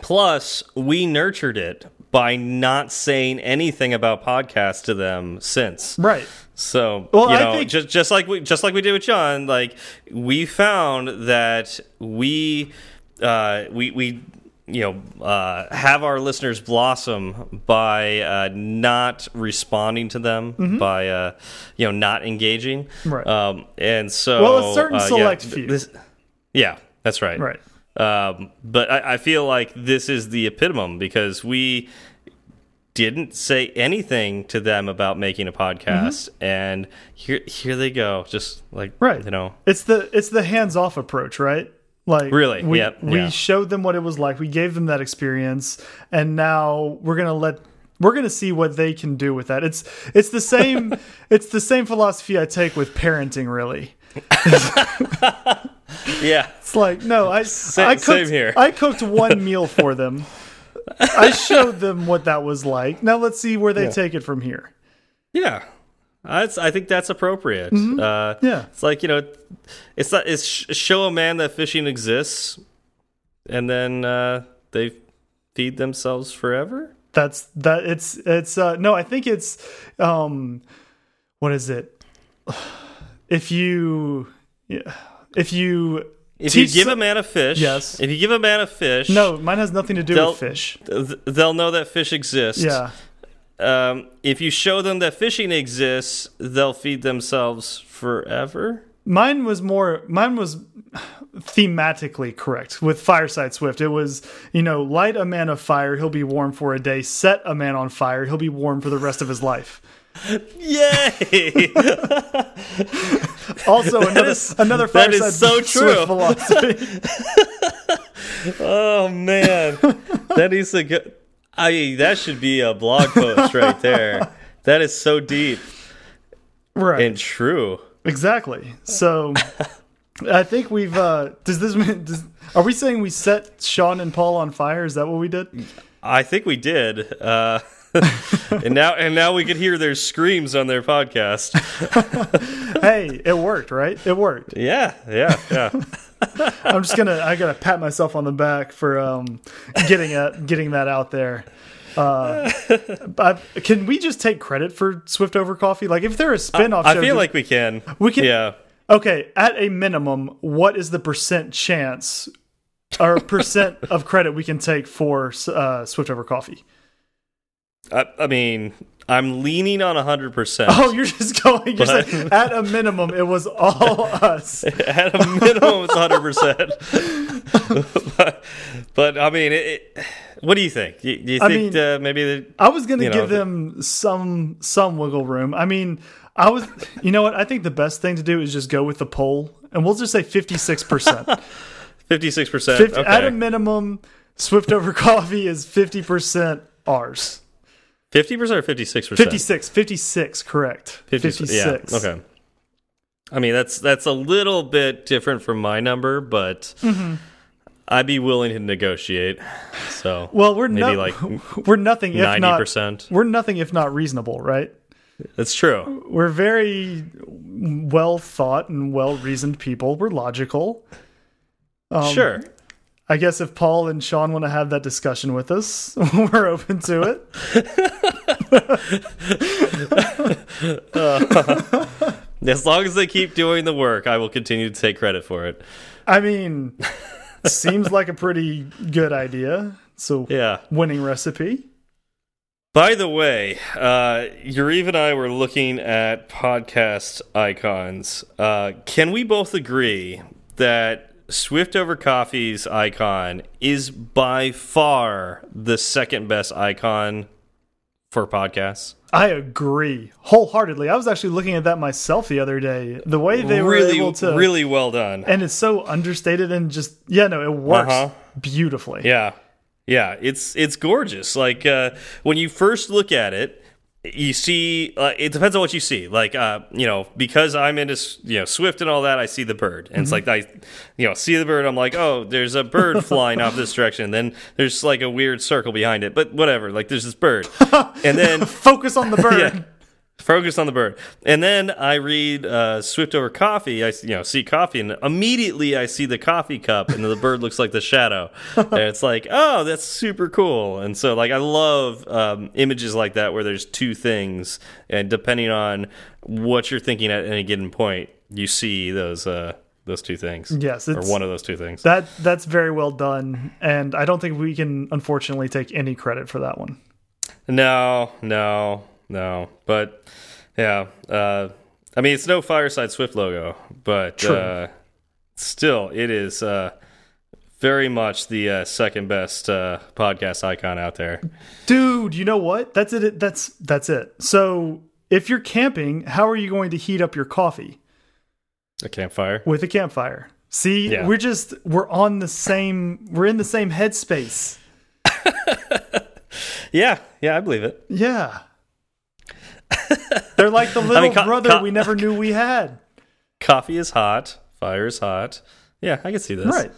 B: Plus, we nurtured it by not saying anything about podcasts to them since.
A: Right.
B: So
A: Well,
B: you
A: I think-
B: just just like we just like we did with John, like we found that we uh, we we you know uh, have our listeners blossom by uh, not responding to them by uh, you know not engaging.
A: Right.
B: Um, and so
A: Well, a certain
B: uh, yeah,
A: select few.
B: this- yeah, that's right.
A: Right.
B: Um, but I, I feel like this is the epitome because we didn't say anything to them about making a podcast, and here here they go, just like.
A: Right.
B: you know,
A: It's the it's the hands off approach, right? Like
B: Really?
A: we
B: Yep,
A: we
B: yeah.
A: showed them what it was like. We gave them that experience, and now we're gonna let we're gonna see what they can do with that. It's it's the same it's the same philosophy I take with parenting. Really,
B: yeah,
A: it's like no, I I
B: same
A: cooked
B: here.
A: I cooked one meal for them. I showed them what that was like. Now let's see where they take it from here.
B: yeah. That's, I think that's appropriate. Uh,
A: Mm-hmm. Yeah.
B: it's like you know, it's not it's show a man that fishing exists, and then uh, they feed themselves forever.
A: That's that it's it's uh no, I think it's um what is it? If you yeah, if you
B: If you give a man a fish,
A: Yes.
B: If you give a man a fish,
A: No, mine has nothing to do with fish.
B: they'll know that fish exists.
A: Yeah.
B: Um, if you show them that fishing exists, they'll feed themselves forever.
A: Mine was more mine was thematically correct with Fireside Swift. It was, you know, light a man of fire, he'll be warm for a day, set a man on fire, he'll be warm for the rest of his life.
B: Yay!
A: Also another
B: is-
A: another
B: that is so true.
A: philosophy.
B: oh man, that is a good. I that should be a blog post right there. That is so deep
A: right.
B: and true.
A: Exactly. So I think we've uh does this mean does, are we saying we set Sean and Paul on fire? Is that what we did?
B: I think we did. Uh, and now, and now we could hear their screams on their podcast.
A: hey, it worked, right? It worked.
B: Yeah, yeah, yeah.
A: I'm just gonna I gotta pat myself on the back for um getting it getting that out there. Uh, but can we just take credit for Swift Over Coffee? Like, if they're a spinoff,
B: I
A: show,
B: feel like we can.
A: We can-
B: Yeah.
A: okay. At a minimum, what is the percent chance or percent of credit we can take for uh, Swift Over Coffee?
B: I, I mean, I'm leaning on 100%.
A: Oh, you're just going. You're
B: But-
A: saying at a minimum, it was all us.
B: At a minimum, it's 100%. but, but, I mean, it, it, what do you think? Do you, do you
A: I
B: think
A: mean-
B: uh, maybe the,
A: I was going to
B: know,
A: give
B: the-
A: them some some wiggle room. I mean, I was. You know what? I think the best thing to do is just go with the poll, and we'll just say 56 percent.
B: 56%? okay.
A: At a minimum, Swift over Coffee is 50 percent ours.
B: 50% or 56%?
A: 56, 56, correct.
B: 56.
A: 56.
B: Yeah, okay. I mean, that's that's a little bit different from my number, but
A: Mm-hmm.
B: I'd be willing to negotiate. So,
A: Well, we're
B: maybe
A: no,
B: like
A: we're nothing if not
B: 90%.
A: we're nothing if not reasonable, right?
B: That's true.
A: We're very well thought and well reasoned people. We're logical. Um,
B: sure.
A: I guess if Paul and Sean want to have that discussion with us, we're open to it.
B: As long as they keep doing the work, I will continue to take credit for it.
A: I mean, seems like a pretty good idea. So,
B: Yeah.
A: winning recipe.
B: By the way, uh, Yuriv and I were looking at podcast icons. Uh, can we both agree that Swift over Coffee's icon is by far the second best icon for podcasts.
A: I agree wholeheartedly. I was actually looking at that myself the other day. The way they were
B: really,
A: able to,
B: really well done.
A: and it's so understated and just yeah, no, it works
B: Uh-huh.
A: beautifully.
B: Yeah, yeah, it's it's gorgeous. Like uh, when you first look at it, you see. Uh, it depends on what you see. Like uh, you know, because I'm into you know Swift and all that, I see the bird, and it's like I, you know, see the bird. I'm like, oh, there's a bird flying off this direction. Then there's like a weird circle behind it, but whatever. Like there's this bird, and then
A: Focus on the bird.
B: yeah. Focus on the bird, and then I read uh, Swift over coffee. I you know see coffee, and immediately I see the coffee cup, and the bird looks like the shadow. and it's like, oh, that's super cool. And so, like, I love um, images like that where there's two things, and depending on what you're thinking at any given point, you see those uh, those two things.
A: Yes,
B: or one of those two things.
A: That that's very well done, and I don't think we can unfortunately take any credit for that one.
B: No, no, no. But yeah, uh, I mean, it's no Fireside Swift logo, but uh, still, it is uh, very much the uh, second best uh, podcast icon out there.
A: Dude, you know what? That's it. That's that's it. So if you're camping, how are you going to heat up your coffee
B: A campfire.
A: with a campfire? See,
B: Yeah.
A: we're just we're on the same we're in the same headspace.
B: Yeah, yeah, I believe it.
A: Yeah. They're like the little
B: mean,
A: brother we never knew we had.
B: Coffee is hot. Fire is hot. Yeah, I can see this.
A: Right.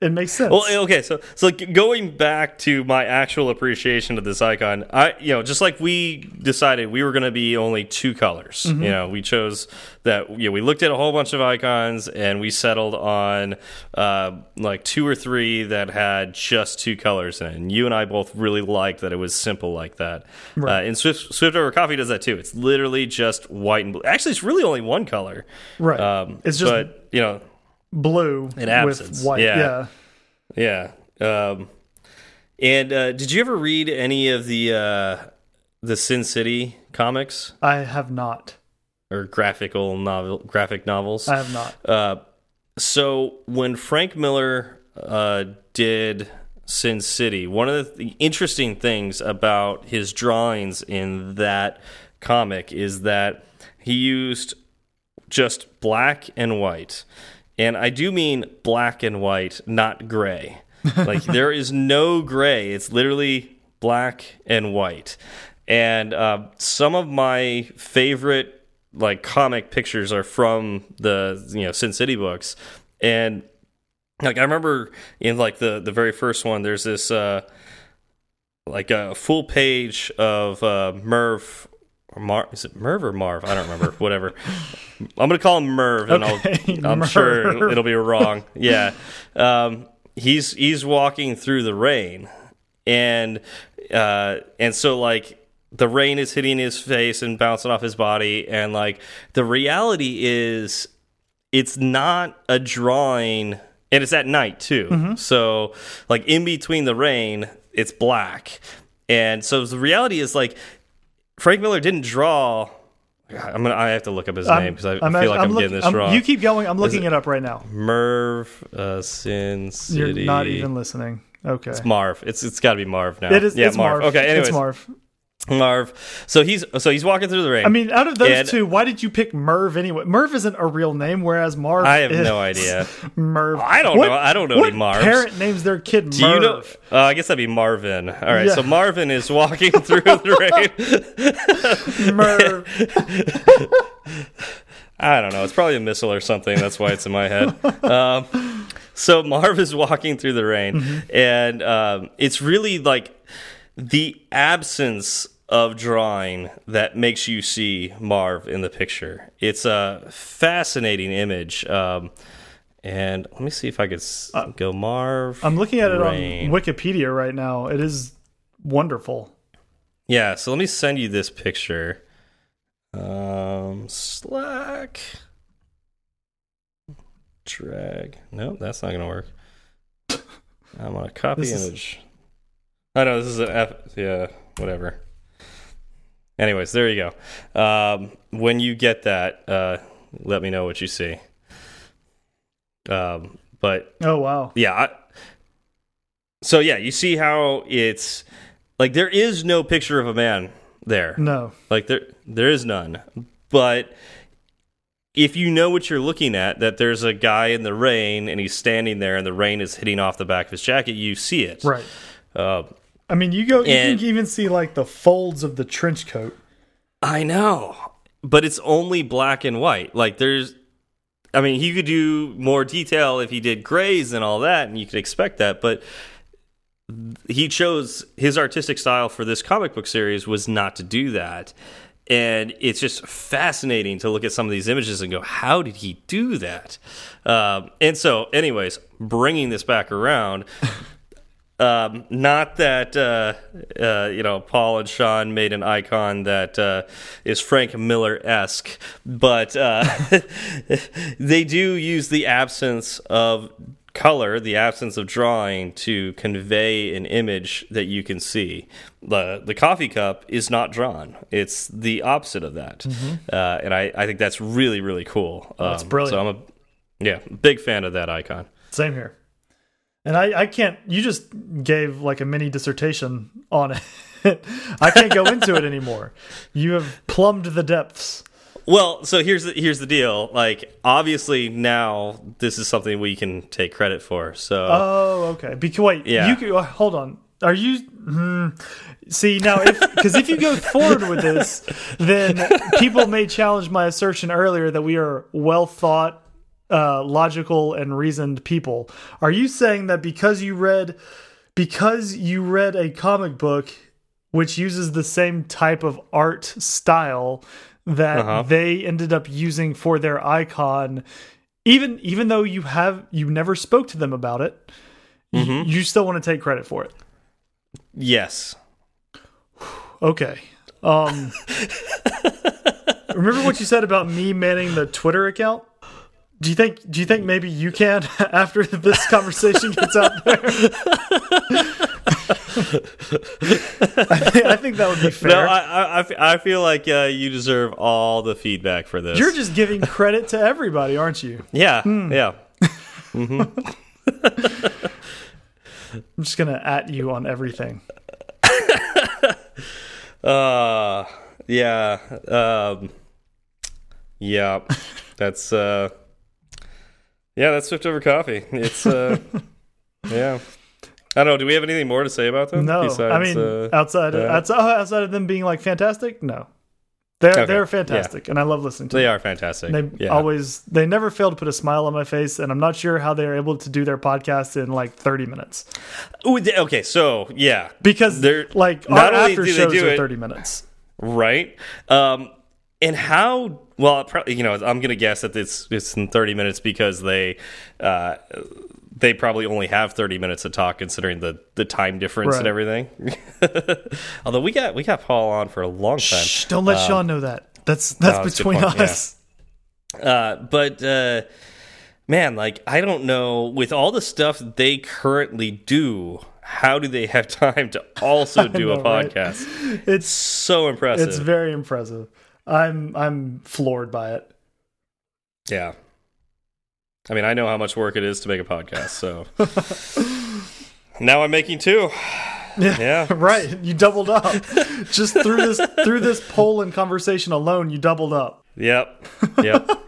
A: It makes sense.
B: Well, okay, so so like going back to my actual appreciation of this icon, I you know just like we decided we were going to be only two colors.
A: Mm-hmm.
B: You know, we chose that. You know, we looked at a whole bunch of icons and we settled on uh, like two or three that had just two colors in it. And you and I both really liked that it was simple like that.
A: Right.
B: Uh, and Swift Swift over Coffee does that too. It's literally just white and blue. Actually, it's really only one color.
A: right.
B: Um,
A: it's just
B: but you know
A: blue
B: in
A: with
B: absence.
A: white.
B: Yeah.
A: Yeah.
B: Yeah. Um, and uh, did you ever read any of the uh, the Sin City comics
A: I have not.
B: or graphical novel graphic novels?
A: I have not.
B: Uh, so when Frank Miller uh, did Sin City, one of the interesting things about his drawings in that comic is that he used just black and white. And I do mean black and white, not gray. Like there is no gray. It's literally black and white. And uh, some of my favorite like comic pictures are from the you know Sin City books. And like I remember in like the the very first one, there's this uh like a full page of uh Merv Mar is it Merv or Marv? I don't remember. Whatever. I'm gonna call him Merv, and
A: Okay,
B: I'll, I'm
A: Merv.
B: sure it'll be wrong. Yeah. Um, he's he's walking through the rain, and uh, and so like the rain is hitting his face and bouncing off his body, and like the reality is, it's not a drawing, and it's at night too. So like in between the rain, it's black, and so the reality is like Frank Miller didn't draw. I'm gonna. I have to look up his name because I, I feel like I'm,
A: look-
B: getting this
A: I'm-
B: wrong.
A: You keep going. I'm looking it up right now.
B: Merv uh, Sin City.
A: You're not even listening. Okay.
B: It's Marv. It's it's got to be Marv now.
A: It is.
B: Yeah,
A: it's Marv.
B: Okay. Anyways,
A: it's Marv.
B: Marv. So he's so he's walking through the rain.
A: I mean, out of those
B: And-
A: two, why did you pick Merv anyway? Merv isn't a real name, whereas Marv.
B: I have
A: is.
B: no idea.
A: Merv.
B: I don't
A: What-
B: know. I don't know
A: what
B: any Marvs.
A: Parent names their kid Merv.
B: Do you know? Uh, I guess that'd be Marvin. All right.
A: Yeah.
B: So Marvin is walking through the rain.
A: Merv.
B: I don't know. It's probably a missile or something. That's why it's in my head. Um, so Marv is walking through the rain, and um, it's really like the absence of drawing that makes you see Marv in the picture. It's a fascinating image. Um, and let me see if I could s go Marv.
A: I'm looking at it on Wikipedia right now. It is wonderful.
B: Yeah, so let me send you this picture. Um, Slack. Drag. Nope, that's not gonna work. I'm on a copy
A: This is-
B: image. I know this is an F. Yeah, whatever. Anyways, there you go. Um, when you get that, uh, let me know what you see. Um, but
A: Oh wow.
B: yeah. I, so yeah, you see how it's like there is no picture of a man there.
A: No.
B: Like there there is none. But if you know what you're looking at, that there's a guy in the rain and he's standing there and the rain is hitting off the back of his jacket, you see it.
A: Right.
B: Uh,
A: I mean, you go. You
B: And-
A: can even see like the folds of the trench coat.
B: I know. But it's only black and white. Like there's I mean, he could do more detail if he did grays and all that, and you could expect that, but he chose his artistic style for this comic book series was not to do that. And it's just fascinating to look at some of these images and go, how did he do that? Um, and so, anyways, bringing this back around, um, not that uh, uh, you know Paul and Sean made an icon that uh, is Frank Miller esque, but uh, they do use the absence of color, the absence of drawing, to convey an image that you can see. the The coffee cup is not drawn; it's the opposite of that, uh, and I, I think that's really really cool.
A: That's
B: Um,
A: brilliant.
B: So I'm a yeah big fan of that icon.
A: Same here. And I, I can't. You just gave like a mini dissertation on it. I can't go into it anymore. You have plumbed the depths.
B: Well, so here's the, here's the deal. Like, obviously now this is something we can take credit for. So
A: Oh, okay. Because wait,
B: Yeah.
A: you could, uh, hold on. Are you? Hmm, see now, if because if you go forward with this, then people may challenge my assertion earlier that we are well thought, uh, logical, and reasoned people. Are you saying that because you read, because you read a comic book which uses the same type of art style that
B: Uh-huh.
A: they ended up using for their icon? Even even though you have you never spoke to them about it,
B: Mm-hmm.
A: you still want to take credit for it.
B: yes,
A: Okay. Um Remember what you said about me manning the Twitter account? Do you think do you think maybe you can after this conversation gets out there? I, think, I think that would be fair.
B: no, I, I- I, feel like uh, you deserve all the feedback for this.
A: You're just giving credit to everybody, aren't you?
B: yeah,
A: Hmm.
B: yeah.
A: I'm just gonna at you on everything.
B: Uh, yeah, um, yeah. That's uh, yeah. That's Swift over coffee. It's uh, yeah. I don't know. Do we have anything more to say about them?
A: No,
B: besides,
A: I mean
B: uh,
A: outside
B: that?
A: outside outside of them being like fantastic, no, they're
B: Okay,
A: they're
B: yeah.
A: fantastic, and I love listening to them.
B: they
A: them.
B: are fantastic.
A: They
B: yeah.
A: always they never fail to put a smile on my face, and I'm not sure how they're able to do their podcast in like 30 minutes
B: Ooh, okay, so yeah,
A: because
B: They're-
A: like
B: not
A: our
B: only
A: after
B: do they
A: shows
B: do
A: are
B: it-
A: 30 minutes.
B: right. Um, and how? Well, probably you know, I'm gonna guess that it's it's in 30 minutes because they uh, they probably only have 30 minutes to talk considering the the time difference and everything. Although we got we got Paul on for a long time.
A: Shh, don't let Sean know that. That's that's
B: Um, that's a
A: between
B: point, yeah.
A: us.
B: Uh, but uh, man, like I don't know with all the stuff they currently do. How do they have time to also do a
A: know, right?
B: podcast?
A: It's
B: So impressive.
A: it's very impressive. I'm I'm floored by it.
B: Yeah. I mean, I know how much work it is to make a podcast, so now I'm making two. Yeah.
A: Right, you doubled up. Just through this through this poll and conversation alone, you doubled up.
B: Yep. Yep.